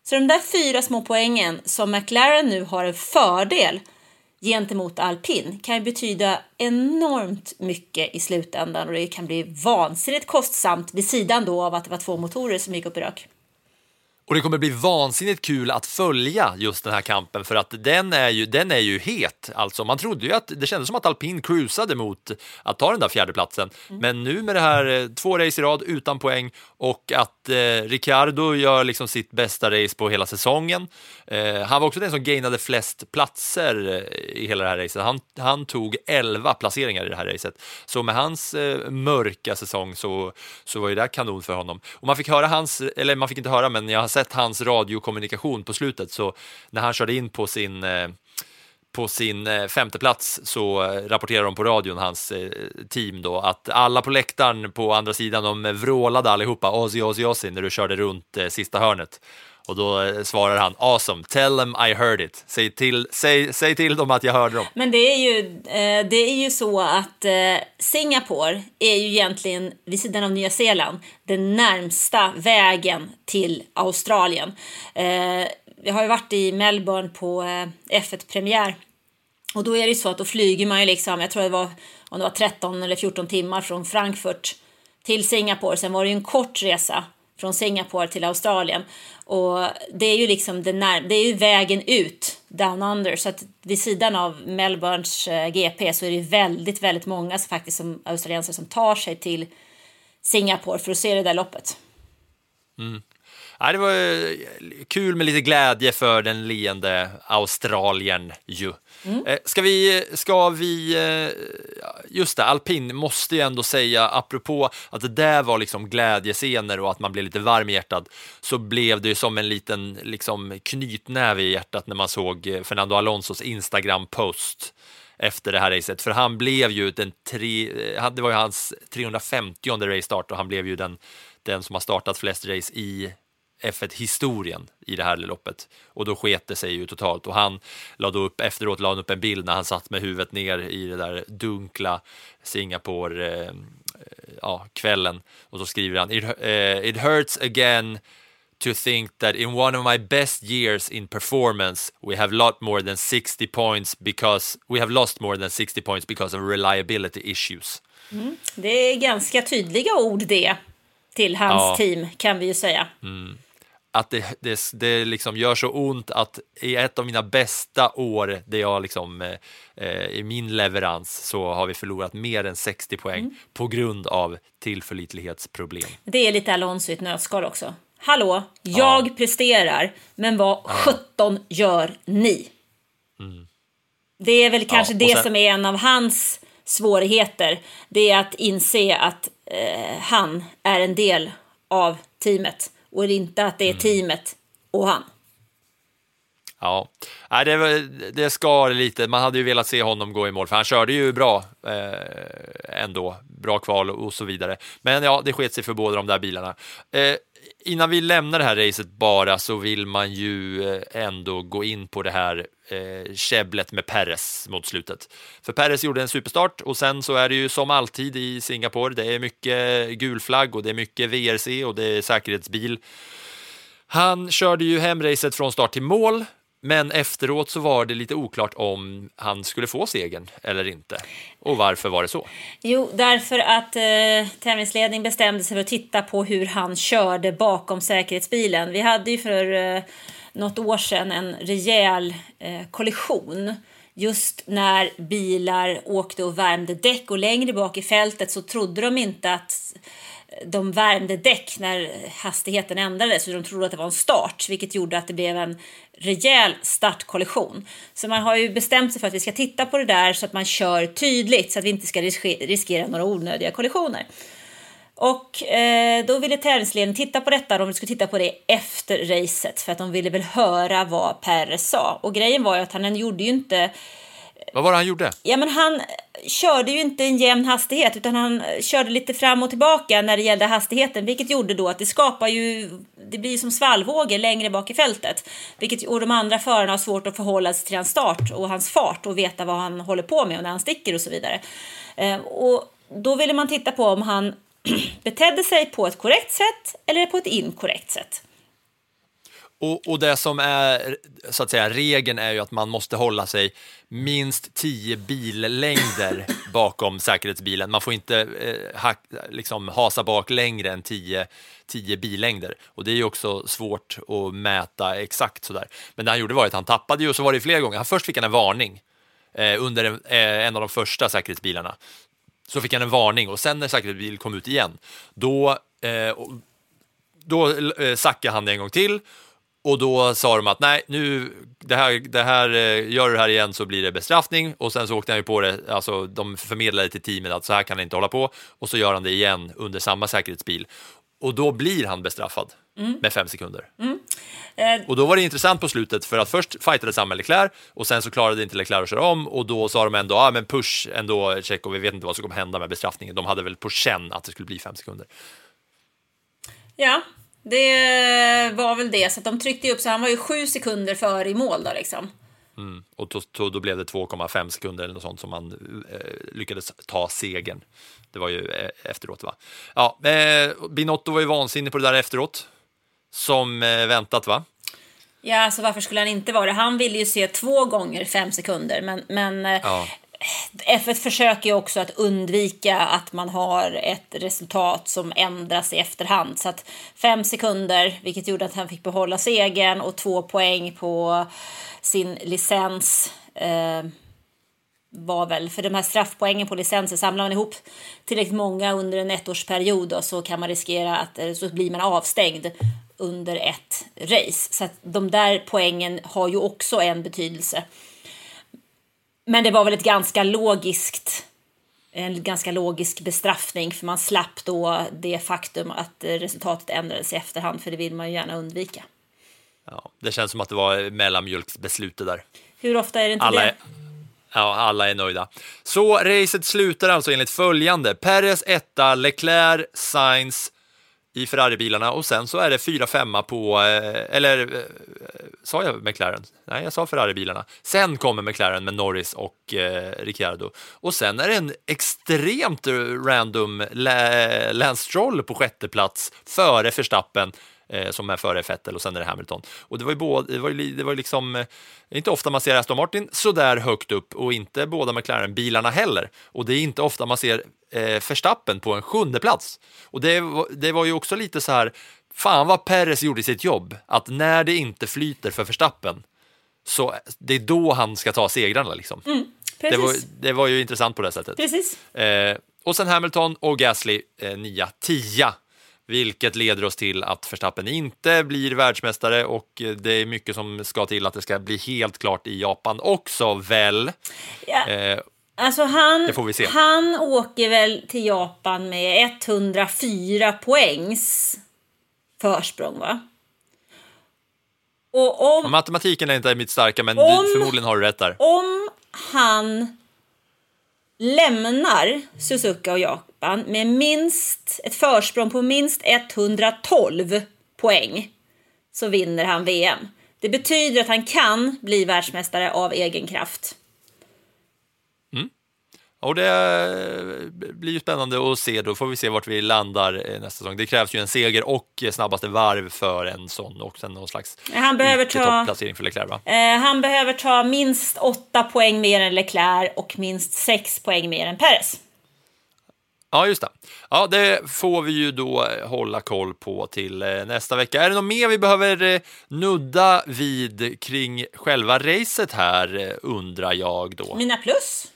[SPEAKER 3] Så de där fyra små poängen som McLaren nu har en fördel gentemot alpin kan betyda enormt mycket i slutändan och det kan bli vansinnigt kostsamt vid sidan då av att det var två motorer som gick upp i rök.
[SPEAKER 2] Och det kommer bli vansinnigt kul att följa just den här kampen för att den är ju, den är ju het. Alltså, man trodde ju att det kändes som att alpin cruisade mot att ta den där fjärdeplatsen. Mm. Men nu med det här eh, två race i rad utan poäng och att eh, Ricciardo gör liksom sitt bästa race på hela säsongen. Eh, han var också den som gainade flest platser eh, i hela det här racet. Han, han tog 11 placeringar i det här racet. Så med hans eh, mörka säsong så, så var ju det kanon för honom. Och man fick höra hans, eller man fick inte höra, men jag har sett hans radiokommunikation på slutet, så när han körde in på sin eh, på sin eh, femte plats så eh, rapporterar de på radion, hans eh, team då, att alla på läktaren på andra sidan, de vrålade allihopa Ozzy, Ozzy, Ozzy när du körde runt sista hörnet. Och då svarar han awesome, tell them I heard it. Säg till, säg, säg till dem att jag hörde dem.
[SPEAKER 3] Men det är ju, det är ju så att Singapore är ju egentligen vid sidan av Nya Zeeland den närmsta vägen till Australien. Vi har ju varit i Melbourne på eh, F1-premiär och då är det så att då flyger man ju liksom, jag tror det var, om det var 13 eller 14 timmar från Frankfurt till Singapore. Sen var det ju en kort resa från Singapore till Australien. Och det är ju liksom det, när, det är ju vägen ut down under. Så att vid sidan av Melbournes eh, GP så är det väldigt, väldigt många som faktiskt som australiensare som tar sig till Singapore för att se det där loppet.
[SPEAKER 2] Mm. Ja, det var eh, kul med lite glädje för den leende Australien ju. Mm. Eh, ska vi, ska vi, eh, just det, alpin måste ju ändå säga, apropå att det där var liksom glädjescener och att man blev lite varm i hjärtat, så blev det ju som en liten liksom, knytnäve i hjärtat när man såg Fernando Alonsos Instagram-post efter det här racet, för han blev ju den tre, det var ju hans 350 race start och han blev ju den, den som har startat flest race i F1-historien i det här loppet. Och då sket det sig ju totalt. Och han la då upp, efteråt la han upp en bild när han satt med huvudet ner i det där dunkla Singapore eh, ja, kvällen. Och så skriver han, it, uh, it hurts again to think that in one of my best years in performance we have lot more than 60 points because we have lost more than 60 points because of reliability issues.
[SPEAKER 3] Mm. Det är ganska tydliga ord det till hans ja. team kan vi ju säga.
[SPEAKER 2] Mm att det, det, det liksom gör så ont att i ett av mina bästa år, där jag liksom, eh, eh, i min leverans, så har vi förlorat mer än 60 poäng mm. på grund av tillförlitlighetsproblem.
[SPEAKER 3] Det är lite Alonso i ett nötskal också. Hallå, jag ja. presterar, men vad sjutton gör ni? Mm. Det är väl kanske ja, det sen... som är en av hans svårigheter. Det är att inse att eh, han är en del av teamet och inte att det är mm. teamet och han.
[SPEAKER 2] Ja, det, det skar lite. Man hade ju velat se honom gå i mål, för han körde ju bra eh, ändå. Bra kval och så vidare. Men ja, det sket sig för båda de där bilarna. Eh, innan vi lämnar det här racet bara så vill man ju eh, ändå gå in på det här eh, käbblet med Perez mot slutet. För Perez gjorde en superstart och sen så är det ju som alltid i Singapore. Det är mycket gul flagg och det är mycket VRC och det är säkerhetsbil. Han körde ju hem racet från start till mål men efteråt så var det lite oklart om han skulle få segern eller inte. Och varför var det så?
[SPEAKER 3] Jo, därför att eh, tävlingsledningen bestämde sig för att titta på hur han körde bakom säkerhetsbilen. Vi hade ju för eh, något år sedan en rejäl eh, kollision just när bilar åkte och värmde däck och längre bak i fältet så trodde de inte att de värmde däck när hastigheten ändrades så de trodde att det var en start vilket gjorde att det blev en rejäl startkollision. Så man har ju bestämt sig för att vi ska titta på det där så att man kör tydligt så att vi inte ska riskera några onödiga kollisioner. Och eh, då ville tävlingsledningen titta på detta, de skulle titta på det efter racet för att de ville väl höra vad Perez sa. Och grejen var ju att han gjorde ju inte
[SPEAKER 2] vad var det han gjorde?
[SPEAKER 3] Ja, men han körde ju inte en jämn hastighet utan han körde lite fram och tillbaka när det gällde hastigheten vilket gjorde då att det skapar ju det blir som svallvågor längre bak i fältet vilket och de andra förarna har svårt att förhålla sig till hans start och hans fart och veta vad han håller på med och när han sticker och så vidare. Eh, och då ville man titta på om han betedde sig på ett korrekt sätt eller på ett inkorrekt sätt.
[SPEAKER 2] Och, och, det som är så att säga regeln är ju att man måste hålla sig minst 10 billängder bakom säkerhetsbilen. Man får inte eh, ha, liksom hasa bak längre än 10, 10 billängder och det är ju också svårt att mäta exakt sådär. Men det han gjorde var att han tappade ju och så var det flera gånger. Han först fick han en varning eh, under en, eh, en av de första säkerhetsbilarna. Så fick han en varning och sen när säkerhetsbilen kom ut igen, då eh, då eh, sackade han en gång till och då sa de att nej, nu, det här, det här, eh, gör du det här igen så blir det bestraffning. Och sen så åkte han ju på det, alltså de förmedlade till teamet att så här kan det inte hålla på. Och så gör han det igen under samma säkerhetsbil. Och då blir han bestraffad mm. med fem sekunder. Mm. Eh. Och då var det intressant på slutet för att först fightades han med Leclerc och sen så klarade inte Leclerc att köra om och då sa de ändå, ja ah, men push ändå och vi vet inte vad som kommer hända med bestraffningen. De hade väl på känn att det skulle bli fem sekunder.
[SPEAKER 3] Ja, det var väl det. Så de tryckte upp så han var ju sju sekunder före i mål då liksom.
[SPEAKER 2] Mm. Och då, då, då, blev det 2,5 sekunder eller något sånt som man eh, lyckades ta segern. Det var ju eh, efteråt va? Ja, eh, Binotto var ju vansinnig på det där efteråt. Som eh, väntat va?
[SPEAKER 3] Ja, alltså varför skulle han inte vara det? Han ville ju se två gånger fem sekunder, men, men eh, ja F1 försöker ju också att undvika att man har ett resultat som ändras i efterhand. Så att fem sekunder, vilket gjorde att han fick behålla segern och två poäng på sin licens. Eh, var väl, för de här straffpoängen på licenser, samlar man ihop tillräckligt många under en ettårsperiod då, så kan man riskera att så blir man avstängd under ett race. Så de där poängen har ju också en betydelse. Men det var väl ett ganska logiskt en ganska logisk bestraffning för man slapp då det faktum att resultatet ändrades i efterhand för det vill man ju gärna undvika.
[SPEAKER 2] Ja, det känns som att det var mellanmjölksbeslutet där.
[SPEAKER 3] Hur ofta är det inte
[SPEAKER 2] alla
[SPEAKER 3] det?
[SPEAKER 2] Är, ja, alla är nöjda. Så racet slutar alltså enligt följande. Perez etta, Leclerc, Sainz, i Ferrari-bilarna och sen så är det 4-5 på, eh, eller eh, sa jag McLaren? Nej, jag sa Ferrari-bilarna. Sen kommer McLaren med Norris och eh, Ricciardo och sen är det en extremt random Lance Stroll på sjätte plats före Verstappen eh, som är före Vettel och sen är det Hamilton. Och det var ju, både, det var ju, det var ju liksom, eh, inte ofta man ser Aston Martin så där högt upp och inte båda McLaren-bilarna heller. Och det är inte ofta man ser eh, Verstappen på en sjunde plats. Och det, det var ju också lite så här, fan vad Perez gjorde sitt jobb, att när det inte flyter för Verstappen, så det är då han ska ta segrarna liksom.
[SPEAKER 3] Mm,
[SPEAKER 2] det, var, det var ju intressant på det sättet.
[SPEAKER 3] Precis.
[SPEAKER 2] Eh, och sen Hamilton och Gasly eh, 9 10 vilket leder oss till att Verstappen inte blir världsmästare och det är mycket som ska till att det ska bli helt klart i Japan också väl.
[SPEAKER 3] Ja. Eh, alltså han, han åker väl till Japan med 104 poängs försprång va?
[SPEAKER 2] Och om, Matematiken är inte mitt starka men om, förmodligen har du rätt där.
[SPEAKER 3] Om han lämnar Suzuka och Japan med minst ett försprång på minst 112 poäng så vinner han VM. Det betyder att han kan bli världsmästare av egen kraft.
[SPEAKER 2] Och det blir ju spännande att se. Då får vi se vart vi landar eh, nästa säsong. Det krävs ju en seger och snabbaste varv för en sån och sen någon slags
[SPEAKER 3] han behöver ta,
[SPEAKER 2] för Leclerc. Va?
[SPEAKER 3] Eh, han behöver ta minst åtta poäng mer än Leclerc och minst sex poäng mer än Perez.
[SPEAKER 2] Ja, just det. Ja, det får vi ju då hålla koll på till eh, nästa vecka. Är det något mer vi behöver eh, nudda vid kring själva racet här, undrar jag då?
[SPEAKER 3] Mina plus?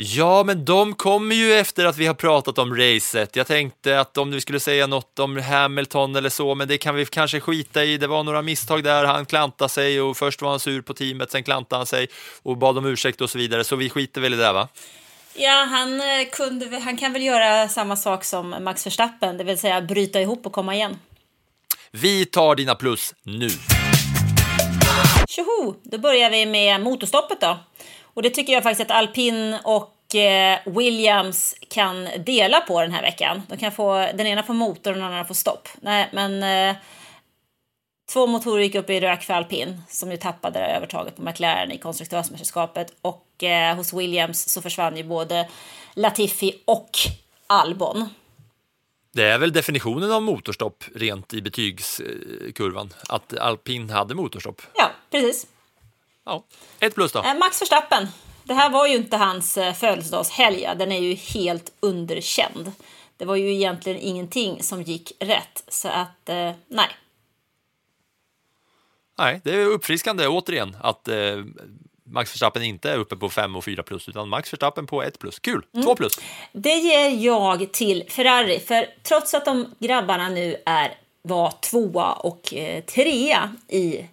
[SPEAKER 2] Ja, men de kommer ju efter att vi har pratat om racet. Jag tänkte att om vi skulle säga något om Hamilton eller så, men det kan vi kanske skita i. Det var några misstag där, han klantade sig och först var han sur på teamet, sen klantade han sig och bad om ursäkt och så vidare, så vi skiter väl i det va?
[SPEAKER 3] Ja, han, kunde, han kan väl göra samma sak som Max Verstappen, det vill säga bryta ihop och komma igen.
[SPEAKER 2] Vi tar dina plus nu.
[SPEAKER 3] Tjoho! Då börjar vi med motorstoppet då. Och det tycker jag faktiskt att alpin och eh, Williams kan dela på den här veckan. De kan få, den ena får motor och den andra får stopp. Nej, men eh, två motorer gick upp i rök för alpin som ju tappade övertaget på McLaren i konstruktörsmästerskapet. Och eh, hos Williams så försvann ju både Latifi och Albon.
[SPEAKER 2] Det är väl definitionen av motorstopp rent i betygskurvan, att alpin hade motorstopp.
[SPEAKER 3] Ja, precis.
[SPEAKER 2] Ja, ett plus då.
[SPEAKER 3] Eh, Max Verstappen. Det här var ju inte hans eh, födelsedagshelg. Den är ju helt underkänd. Det var ju egentligen ingenting som gick rätt. Så att, eh, nej.
[SPEAKER 2] Nej, det är uppfriskande återigen att Max Verstappen inte är uppe på 5 och 4 plus utan Max Verstappen på 1 plus. Kul! 2 mm. plus.
[SPEAKER 3] Det ger jag till Ferrari för trots att de grabbarna nu är var tvåa och eh, trea i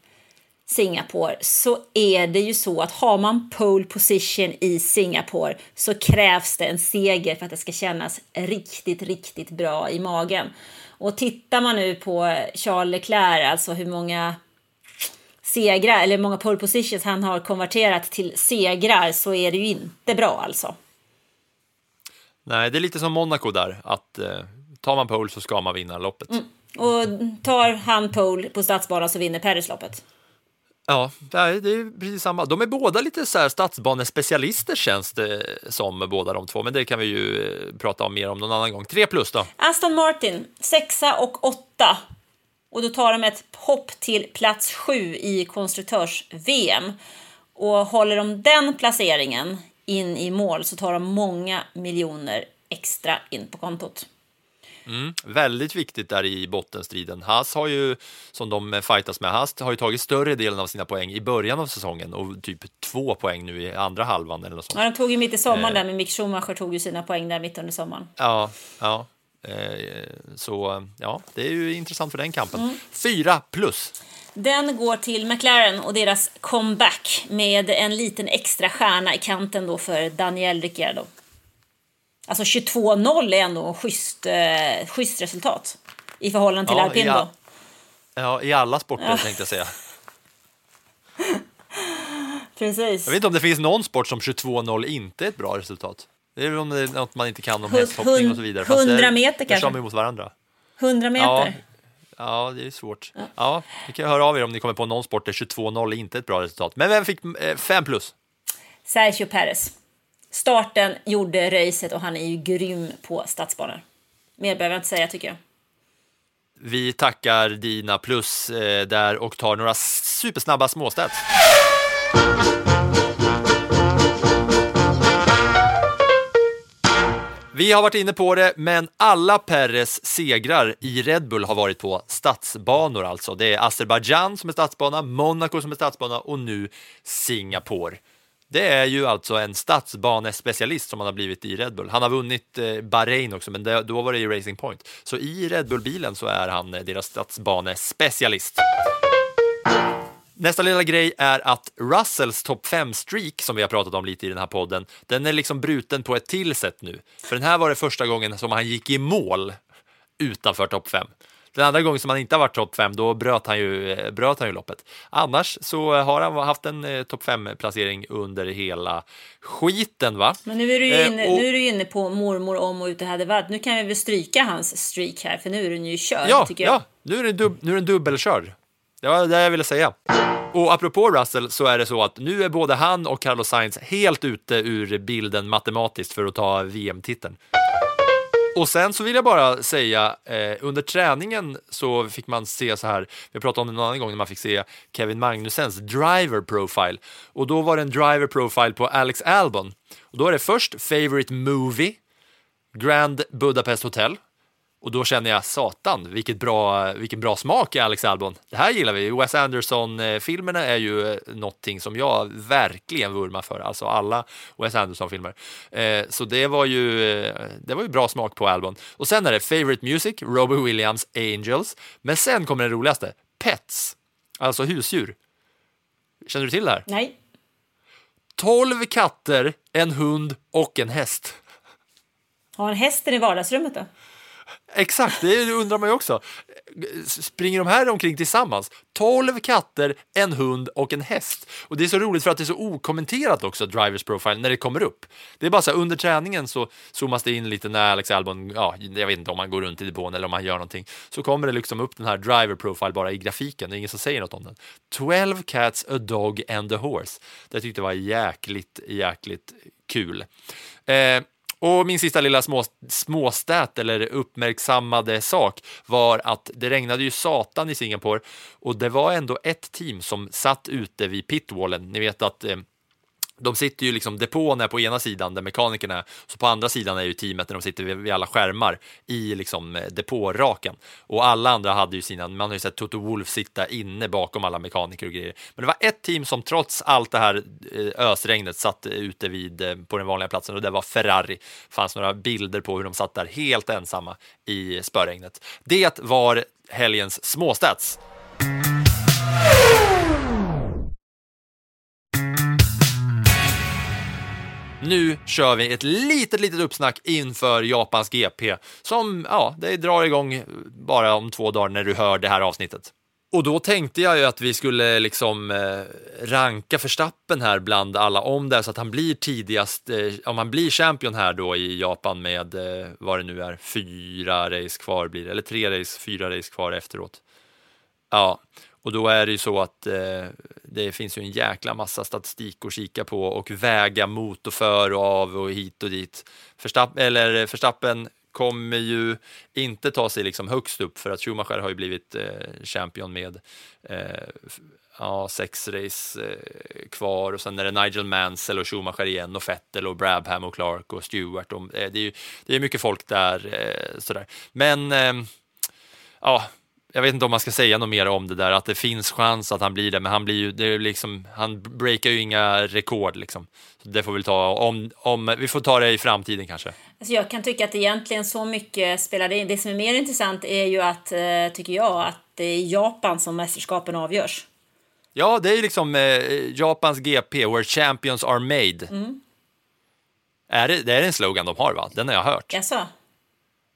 [SPEAKER 3] Singapore så är det ju så att har man pole position i Singapore så krävs det en seger för att det ska kännas riktigt, riktigt bra i magen. Och tittar man nu på Charles Leclerc, alltså hur många segrar eller hur många pole positions han har konverterat till segrar så är det ju inte bra alltså.
[SPEAKER 2] Nej, det är lite som Monaco där, att eh, tar man pole så ska man vinna loppet. Mm.
[SPEAKER 3] Och tar han pole på stadsbanan så vinner Perez loppet.
[SPEAKER 2] Ja, det är precis samma. De är båda lite så här stadsbanespecialister känns det som båda de två, men det kan vi ju eh, prata om mer om någon annan gång. Tre plus då?
[SPEAKER 3] Aston Martin, sexa och åtta. Och då tar de ett hopp till plats sju i konstruktörs-VM. Och håller de den placeringen in i mål så tar de många miljoner extra in på kontot.
[SPEAKER 2] Mm, väldigt viktigt där i bottenstriden. Haas har ju, som de fightas med, Haas har ju tagit större delen av sina poäng i början av säsongen och typ två poäng nu i andra halvan eller något sånt.
[SPEAKER 3] Ja, de tog ju mitt i sommaren
[SPEAKER 2] Eh.
[SPEAKER 3] där, men Mick Schumacher tog ju sina poäng där mitt under sommaren.
[SPEAKER 2] Ja, ja. Eh, så ja, det är ju intressant för den kampen.
[SPEAKER 3] Mm.
[SPEAKER 2] Fyra plus.
[SPEAKER 3] Den går till McLaren och deras comeback med en liten extra stjärna i kanten då för Daniel Ricciardo. Alltså 22-0 är ändå ett schysst, eh, schysst resultat i förhållande till
[SPEAKER 2] Ja,
[SPEAKER 3] alpin
[SPEAKER 2] ja.
[SPEAKER 3] då.
[SPEAKER 2] Ja, i alla sporter
[SPEAKER 3] Ja.
[SPEAKER 2] tänkte jag säga.
[SPEAKER 3] Precis.
[SPEAKER 2] Jag vet inte om det finns någon sport som 22-0 inte är ett bra resultat. Det är om det är något man inte kan om hästhoppning och så vidare. Fast
[SPEAKER 3] 100
[SPEAKER 2] det-
[SPEAKER 3] meter kanske?
[SPEAKER 2] de emot varandra.
[SPEAKER 3] 100 meter.
[SPEAKER 2] Ja, ja, det är svårt. Ja, ni kan höra av er om ni kommer på någon sport där 22-0 inte är ett bra resultat. Men vem fick 5 plus?
[SPEAKER 3] Sergio Perez. Starten gjorde racet och han är ju grym på stadsbanor. Mer behöver jag inte säga tycker jag.
[SPEAKER 2] Vi tackar dina plus eh, där och tar några supersnabba småstats. Vi har varit inne på det, men alla Perres segrar i Red Bull har varit på stadsbanor alltså. Det är Azerbajdzjan som är stadsbana, Monaco som är stadsbana och nu Singapore. Det är ju alltså en stadsbanespecialist som han har blivit i Red Bull. Han har vunnit eh, Bahrain också, men det, då var det i Racing Point. Så i Red Bull-bilen så är han eh, deras stadsbanespecialist. Nästa lilla grej är att Russells topp 5-streak, som vi har pratat om lite i den här podden, den är liksom bruten på ett till sätt nu. För den här var det första gången som han gick i mål utanför topp 5. Den andra gången som han inte har varit topp 5, då bröt han, ju, eh, bröt han ju loppet. Annars så har han haft en eh, topp 5-placering under hela skiten, va?
[SPEAKER 3] Men nu är du ju
[SPEAKER 2] Eh,
[SPEAKER 3] inne,
[SPEAKER 2] och-
[SPEAKER 3] nu är du inne på mormor om och ute hade varit. Nu kan vi väl stryka hans streak här, för nu är den ju körd
[SPEAKER 2] Ja,
[SPEAKER 3] tycker jag.
[SPEAKER 2] ja nu, är det dub, nu är den dubbelkörd. Det var det jag ville säga. Och apropå Russell så är det så att nu är både han och Carlos Sainz helt ute ur bilden matematiskt för att ta VM-titeln. Och sen så vill jag bara säga, eh, under träningen så fick man se så här, vi pratade om det någon annan gång när man fick se Kevin Magnusens driver profile. Och då var det en driver profile på Alex Albon. Och då är det först favorite movie, Grand Budapest Hotel. Och då känner jag, satan, vilket bra, vilken bra smak i Alex Albon. Det här gillar vi. Wes Anderson-filmerna är ju eh, någonting som jag verkligen vurmar för. Alltså alla Wes Anderson-filmer. Eh, så det var, ju, eh, det var ju bra smak på Albon. Och sen är det Favorite Music, Robbie Williams, Angels. Men sen kommer det roligaste, Pets, alltså husdjur. Känner du till det här?
[SPEAKER 3] Nej.
[SPEAKER 2] 12 katter, en hund och en häst.
[SPEAKER 3] Har han hästen i vardagsrummet då?
[SPEAKER 2] Exakt, det undrar man ju också. Springer de här omkring tillsammans? 12 katter, en hund och en häst. Och det är så roligt för att det är så okommenterat också, Drivers Profile, när det kommer upp. Det är bara så här, under träningen så zoomas det in lite när Alex Albon, ja, jag vet inte om han går runt i depån eller om han gör någonting, så kommer det liksom upp den här Driver Profile bara i grafiken, det är ingen som säger något om den. 12 cats, a dog and a horse. Det tyckte jag var jäkligt, jäkligt kul. Eh, och min sista lilla små, småstät eller uppmärksammade sak var att det regnade ju satan i Singapore och det var ändå ett team som satt ute vid pitwallen. Ni vet att eh, de sitter ju liksom, depån är på ena sidan där mekanikerna är, så på andra sidan är ju teamet när de sitter vid, vid alla skärmar i liksom eh, depåraken. Och alla andra hade ju sina, man har ju sett Toto Wolf sitta inne bakom alla mekaniker och grejer. Men det var ett team som trots allt det här eh, ösregnet satt eh, ute vid, på den vanliga platsen och det var Ferrari. fanns några bilder på hur de satt där helt ensamma i spöregnet. Det var helgens småstats. Nu kör vi ett litet, litet uppsnack inför Japans GP som, ja, det drar igång bara om två dagar när du hör det här avsnittet. Och då tänkte jag ju att vi skulle liksom eh, ranka Verstappen här bland alla om det så att han blir tidigast, eh, om han blir champion här då i Japan med eh, vad det nu är, fyra race kvar blir det, eller tre race, fyra race kvar efteråt. Ja, och då är det ju så att eh, det finns ju en jäkla massa statistik att kika på och väga mot och för och av och hit och dit. Verstappen, eller Förstappen kommer ju inte ta sig liksom högst upp för att Schumacher har ju blivit eh, champion med eh, ja, sex race eh, kvar och sen är det Nigel Mansell och Schumacher igen och Vettel och Brabham och Clark och Stewart. Och, eh, det, är ju, det är mycket folk där. Eh, sådär. Men eh, ja, jag vet inte om man ska säga något mer om det där, att det finns chans att han blir det, men han blir ju, det är liksom, han breakar ju inga rekord liksom. Så det får vi ta, om, om, vi får ta det i framtiden kanske.
[SPEAKER 3] Alltså jag kan tycka att egentligen så mycket spelar det in. Det som är mer intressant är ju att, eh, tycker jag, att det är Japan som mästerskapen avgörs.
[SPEAKER 2] Ja, det är ju liksom eh, Japans GP, where champions are made.
[SPEAKER 3] Mm.
[SPEAKER 2] Är det, det är en slogan de har va? Den har jag hört.
[SPEAKER 3] Jaså?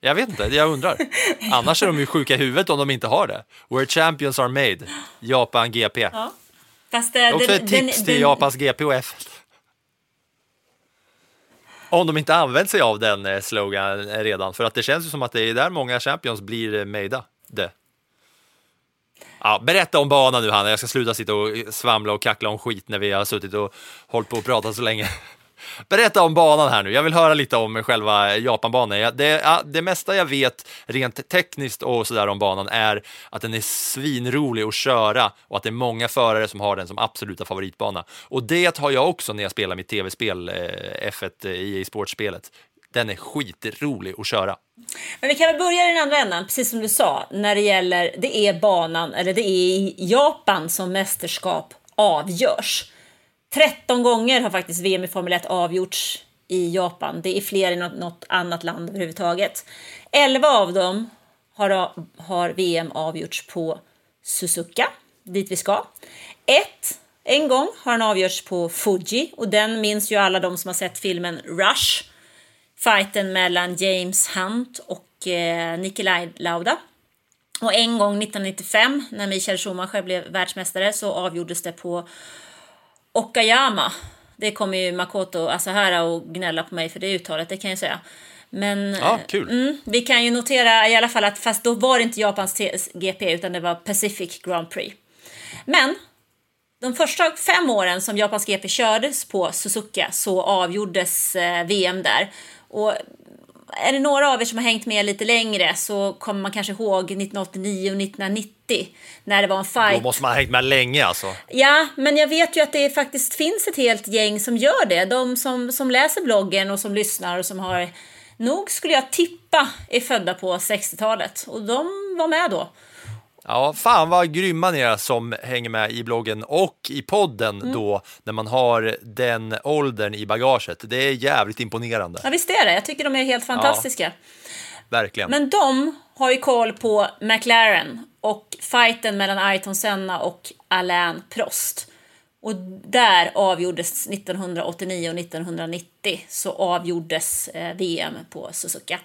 [SPEAKER 2] Jag vet inte, jag undrar. Annars är de ju sjuka i huvudet om de inte har det. Where champions are made, Japan GP.
[SPEAKER 3] Ja. Fast,
[SPEAKER 2] Det är
[SPEAKER 3] eh,
[SPEAKER 2] också
[SPEAKER 3] den-
[SPEAKER 2] ett tips
[SPEAKER 3] den-
[SPEAKER 2] till
[SPEAKER 3] den-
[SPEAKER 2] Japans GP och F. Om de inte använt sig av den eh, slogan redan, för att det känns ju som att det är där många champions blir eh, made. Det. Ja, berätta om banan nu Hanna, jag ska sluta sitta och svamla och kackla om skit när vi har suttit och hållit på och pratat så länge. Berätta om banan här nu, jag vill höra lite om själva Japanbanan. Det, det mesta jag vet rent tekniskt och sådär om banan är att den är svinrolig att köra och att det är många förare som har den som absoluta favoritbana. Och det har jag också när jag spelar mitt tv-spel eh, F1 eh, i sportspelet. Den är skitrolig att köra.
[SPEAKER 3] Men vi kan väl börja i den andra änden, precis som du sa, när det gäller, det är banan, eller det är i Japan som mästerskap avgörs. 13 gånger har faktiskt VM i Formel 1 avgjorts i Japan. Det är fler än något, annat land överhuvudtaget. 11 av dem har, har VM avgjorts på Suzuka, dit vi ska. Ett, en gång har den avgjorts på Fuji och den minns ju alla de som har sett filmen Rush. Fighten mellan James Hunt och eh, Nikolaj Lauda. Och en gång 1995 när Michael Schumacher blev världsmästare så avgjordes det på Okayama. Det kommer ju Makoto Asahara och gnälla på mig för det uttalet, det kan jag säga. Men
[SPEAKER 2] Ja,
[SPEAKER 3] eh. Mm, vi kan ju notera i alla fall att fast då var det inte Japans GP utan det var Pacific Grand Prix. Men de första fem åren som Japans GP kördes på Suzuka så avgjordes eh, VM där. Och är det några av er som har hängt med lite längre så kommer man kanske ihåg 1989 och 1990 när det var en fight.
[SPEAKER 2] Då måste man ha hängt med länge alltså.
[SPEAKER 3] Ja, men jag vet ju att det faktiskt finns ett helt gäng som gör det. De som, som läser bloggen och som lyssnar och som har, nog skulle jag tippa, är födda på 60-talet. Och de var med då.
[SPEAKER 2] Ja, fan vad grymma ni är som hänger med i bloggen och i podden
[SPEAKER 3] Mm.
[SPEAKER 2] då när man har den åldern i bagaget. Det är jävligt imponerande,
[SPEAKER 3] Ja, visst är det. Jag tycker de är helt fantastiska.
[SPEAKER 2] verkligen.
[SPEAKER 3] Men de har ju koll på McLaren och fighten mellan Ayrton Senna och Alain Prost. Och där avgjordes 1989 och 1990 så avgjordes eh, VM på Suzuka.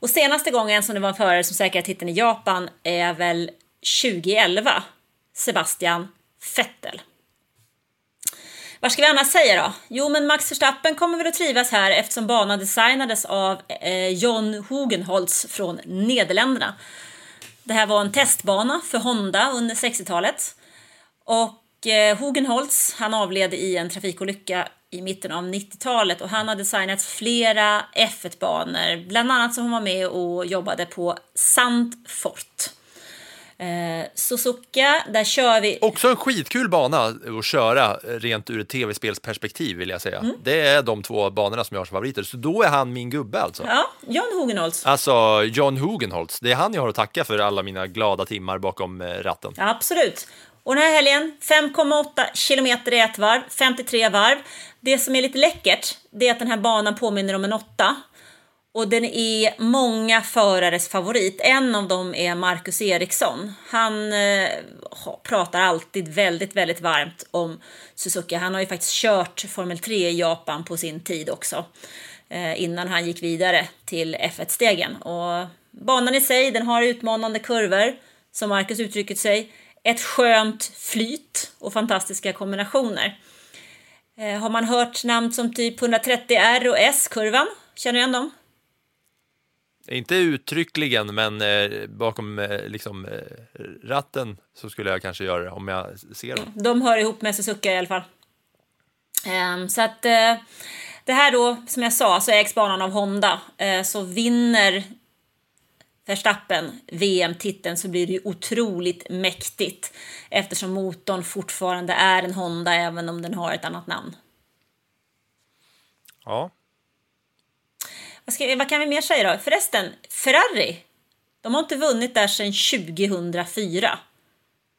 [SPEAKER 3] Och senaste gången som det var en förare som säkrade titeln i Japan är väl 2011. Sebastian Vettel. Vad ska vi annars säga då? Jo, men Max Verstappen kommer väl att trivas här eftersom banan designades av eh, John Hogenholz från Nederländerna. Det här var en testbana för Honda under 60-talet. Och eh, han avled i en trafikolycka i mitten av 90-talet och han har designat flera F1-banor, bland annat som han var med och jobbade på Sandfort. Eh, Suzuka, där kör vi...
[SPEAKER 2] Också en skitkul bana att köra rent ur ett tv-spelsperspektiv vill jag säga.
[SPEAKER 3] Mm.
[SPEAKER 2] Det är de två banorna som jag har som favoriter, så då är han min gubbe alltså.
[SPEAKER 3] Ja, John Hugenholtz.
[SPEAKER 2] Alltså John Hugenholtz, det är han jag har att tacka för alla mina glada timmar bakom eh, ratten.
[SPEAKER 3] Ja, absolut. Och den här helgen, 5,8 kilometer i ett varv, 53 varv. Det som är lite läckert, det är att den här banan påminner om en åtta. Och den är många förares favorit. En av dem är Marcus Eriksson. Han eh, pratar alltid väldigt, väldigt varmt om Suzuki. Han har ju faktiskt kört Formel 3 i Japan på sin tid också. Eh, innan han gick vidare till F1-stegen. Och banan i sig, den har utmanande kurvor, som Marcus uttrycker sig. Ett skönt flyt och fantastiska kombinationer. Eh, har man hört namn som typ 130R och S-kurvan? Känner du igen dem?
[SPEAKER 2] Inte uttryckligen, men eh, bakom eh, liksom, eh, ratten så skulle jag kanske göra det om jag ser dem.
[SPEAKER 3] De hör ihop med Suzuka i alla fall. Ehm, så att eh, det här då, som jag sa, så ägs banan av Honda. Eh, så vinner Verstappen VM-titeln så blir det ju otroligt mäktigt eftersom motorn fortfarande är en Honda även om den har ett annat namn.
[SPEAKER 2] Ja.
[SPEAKER 3] Vad, ska, vad kan vi mer säga då? Förresten, Ferrari, de har inte vunnit där sedan 2004.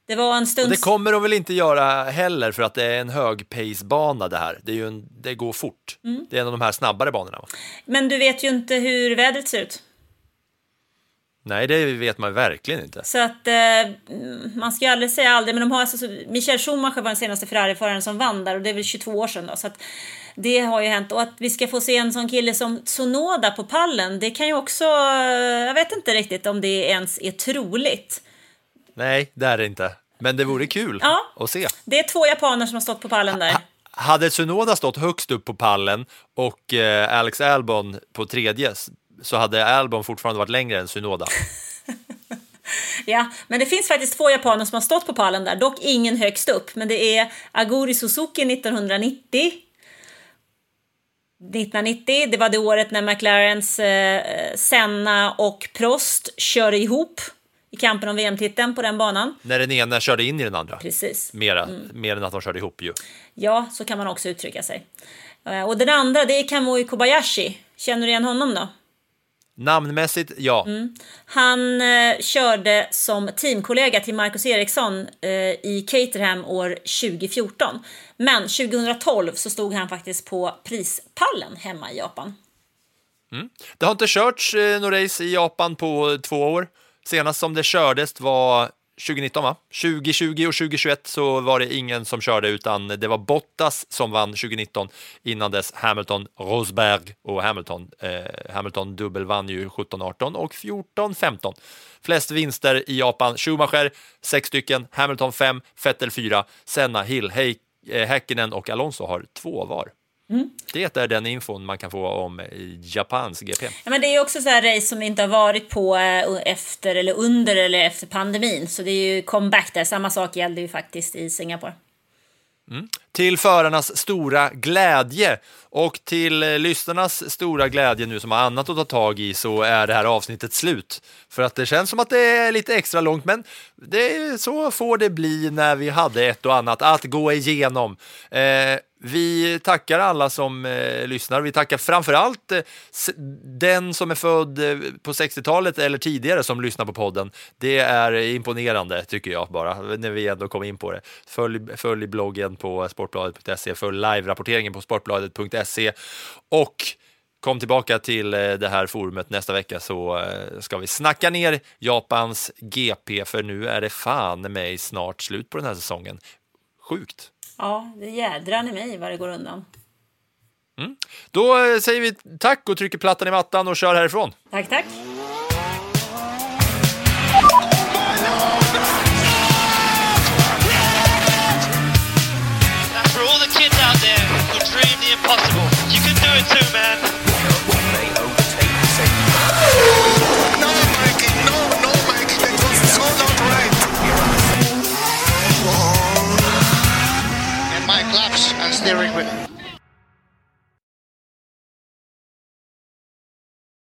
[SPEAKER 3] Det var en stund...
[SPEAKER 2] Och det kommer de väl inte göra heller för att det är en hög pace-bana det här. Det, är en, det går fort.
[SPEAKER 3] Mm.
[SPEAKER 2] Det är en av de här snabbare banorna. Va?
[SPEAKER 3] Men du vet ju inte hur vädret ser ut.
[SPEAKER 2] Nej, det vet man verkligen inte.
[SPEAKER 3] Så att eh, man ska ju aldrig säga aldrig, men de har alltså, så- Michael Schumacher var den senaste Ferrari-föraren som vann där och det är väl 22 år sedan då. Så att det har ju hänt och att vi ska få se en sån kille som Sonoda på pallen, det kan ju också, jag vet inte riktigt om det ens är troligt.
[SPEAKER 2] Nej, det är det inte. Men det vore kul
[SPEAKER 3] Ja.
[SPEAKER 2] att se.
[SPEAKER 3] Det är två japaner som har stått på pallen där.
[SPEAKER 2] Hade Tsunoda stått högst upp på pallen och eh, Alex Albon på tredje så hade Albon fortfarande varit längre än Tsunoda.
[SPEAKER 3] Ja, men det finns faktiskt två japaner som har stått på pallen där, dock ingen högst upp. Men det är Aguri Suzuki 1990. 1990, det var det året när McLarens eh, Senna och Prost kör ihop i kampen om VM-titeln på den banan.
[SPEAKER 2] När den ena körde in i den andra.
[SPEAKER 3] Precis.
[SPEAKER 2] Mera,
[SPEAKER 3] Mm.
[SPEAKER 2] Mer än att de körde ihop ju.
[SPEAKER 3] Ja, så kan man också uttrycka sig. Eh, och den andra, det är Kamui Kobayashi. Känner du igen honom då?
[SPEAKER 2] Namnmässigt, ja.
[SPEAKER 3] Mm. Han eh, körde som teamkollega till Marcus Eriksson eh, i Caterham år 2014. Men 2012 så stod han faktiskt på prispallen hemma i Japan.
[SPEAKER 2] Mm. Det har inte körts eh, några race i Japan på två år. Senast som det kördes var 2019, va? 2020 och 2021 så var det ingen som körde, utan det var Bottas som vann 2019. Innan dess Hamilton, Rosberg och Hamilton. Eh, Hamilton dubbelvann ju 17-18 och 14-15. Flest vinster i Japan, Schumacher 6 stycken, Hamilton 5, Vettel 4, Senna, Hill, eh, Häkkinen och Alonso har två var.
[SPEAKER 3] Mm.
[SPEAKER 2] Det är den infon man kan få om Japans GP.
[SPEAKER 3] Ja, men det är också så här race som vi inte har varit på eh, efter eller under eller efter pandemin. Så det är ju comeback där. Samma sak gällde ju faktiskt i Singapore.
[SPEAKER 2] Mm. Till förarnas stora glädje och till eh, lyssnarnas stora glädje nu som har annat att ta tag i så är det här avsnittet slut. För att det känns som att det är lite extra långt, men det så får det bli när vi hade ett och annat att gå igenom. Eh, vi tackar alla som eh, lyssnar. Vi tackar framförallt eh, den som är född eh, på 60-talet eller tidigare som lyssnar på podden. Det är imponerande tycker jag bara, när vi ändå kom in på det. Följ, följ bloggen på sportbladet.se, följ live-rapporteringen på sportbladet.se och Kom tillbaka till eh, det här forumet nästa vecka så eh, ska vi snacka ner Japans GP för nu är det fan mig snart slut på den här säsongen. Sjukt.
[SPEAKER 3] Ja, det jädrar i mig vad det går undan.
[SPEAKER 2] Mm. Då eh, säger vi tack och trycker plattan i mattan och kör härifrån.
[SPEAKER 3] Tack, tack.
[SPEAKER 1] Impossible, you can do it too, man.
[SPEAKER 8] And my claps and steering wheel.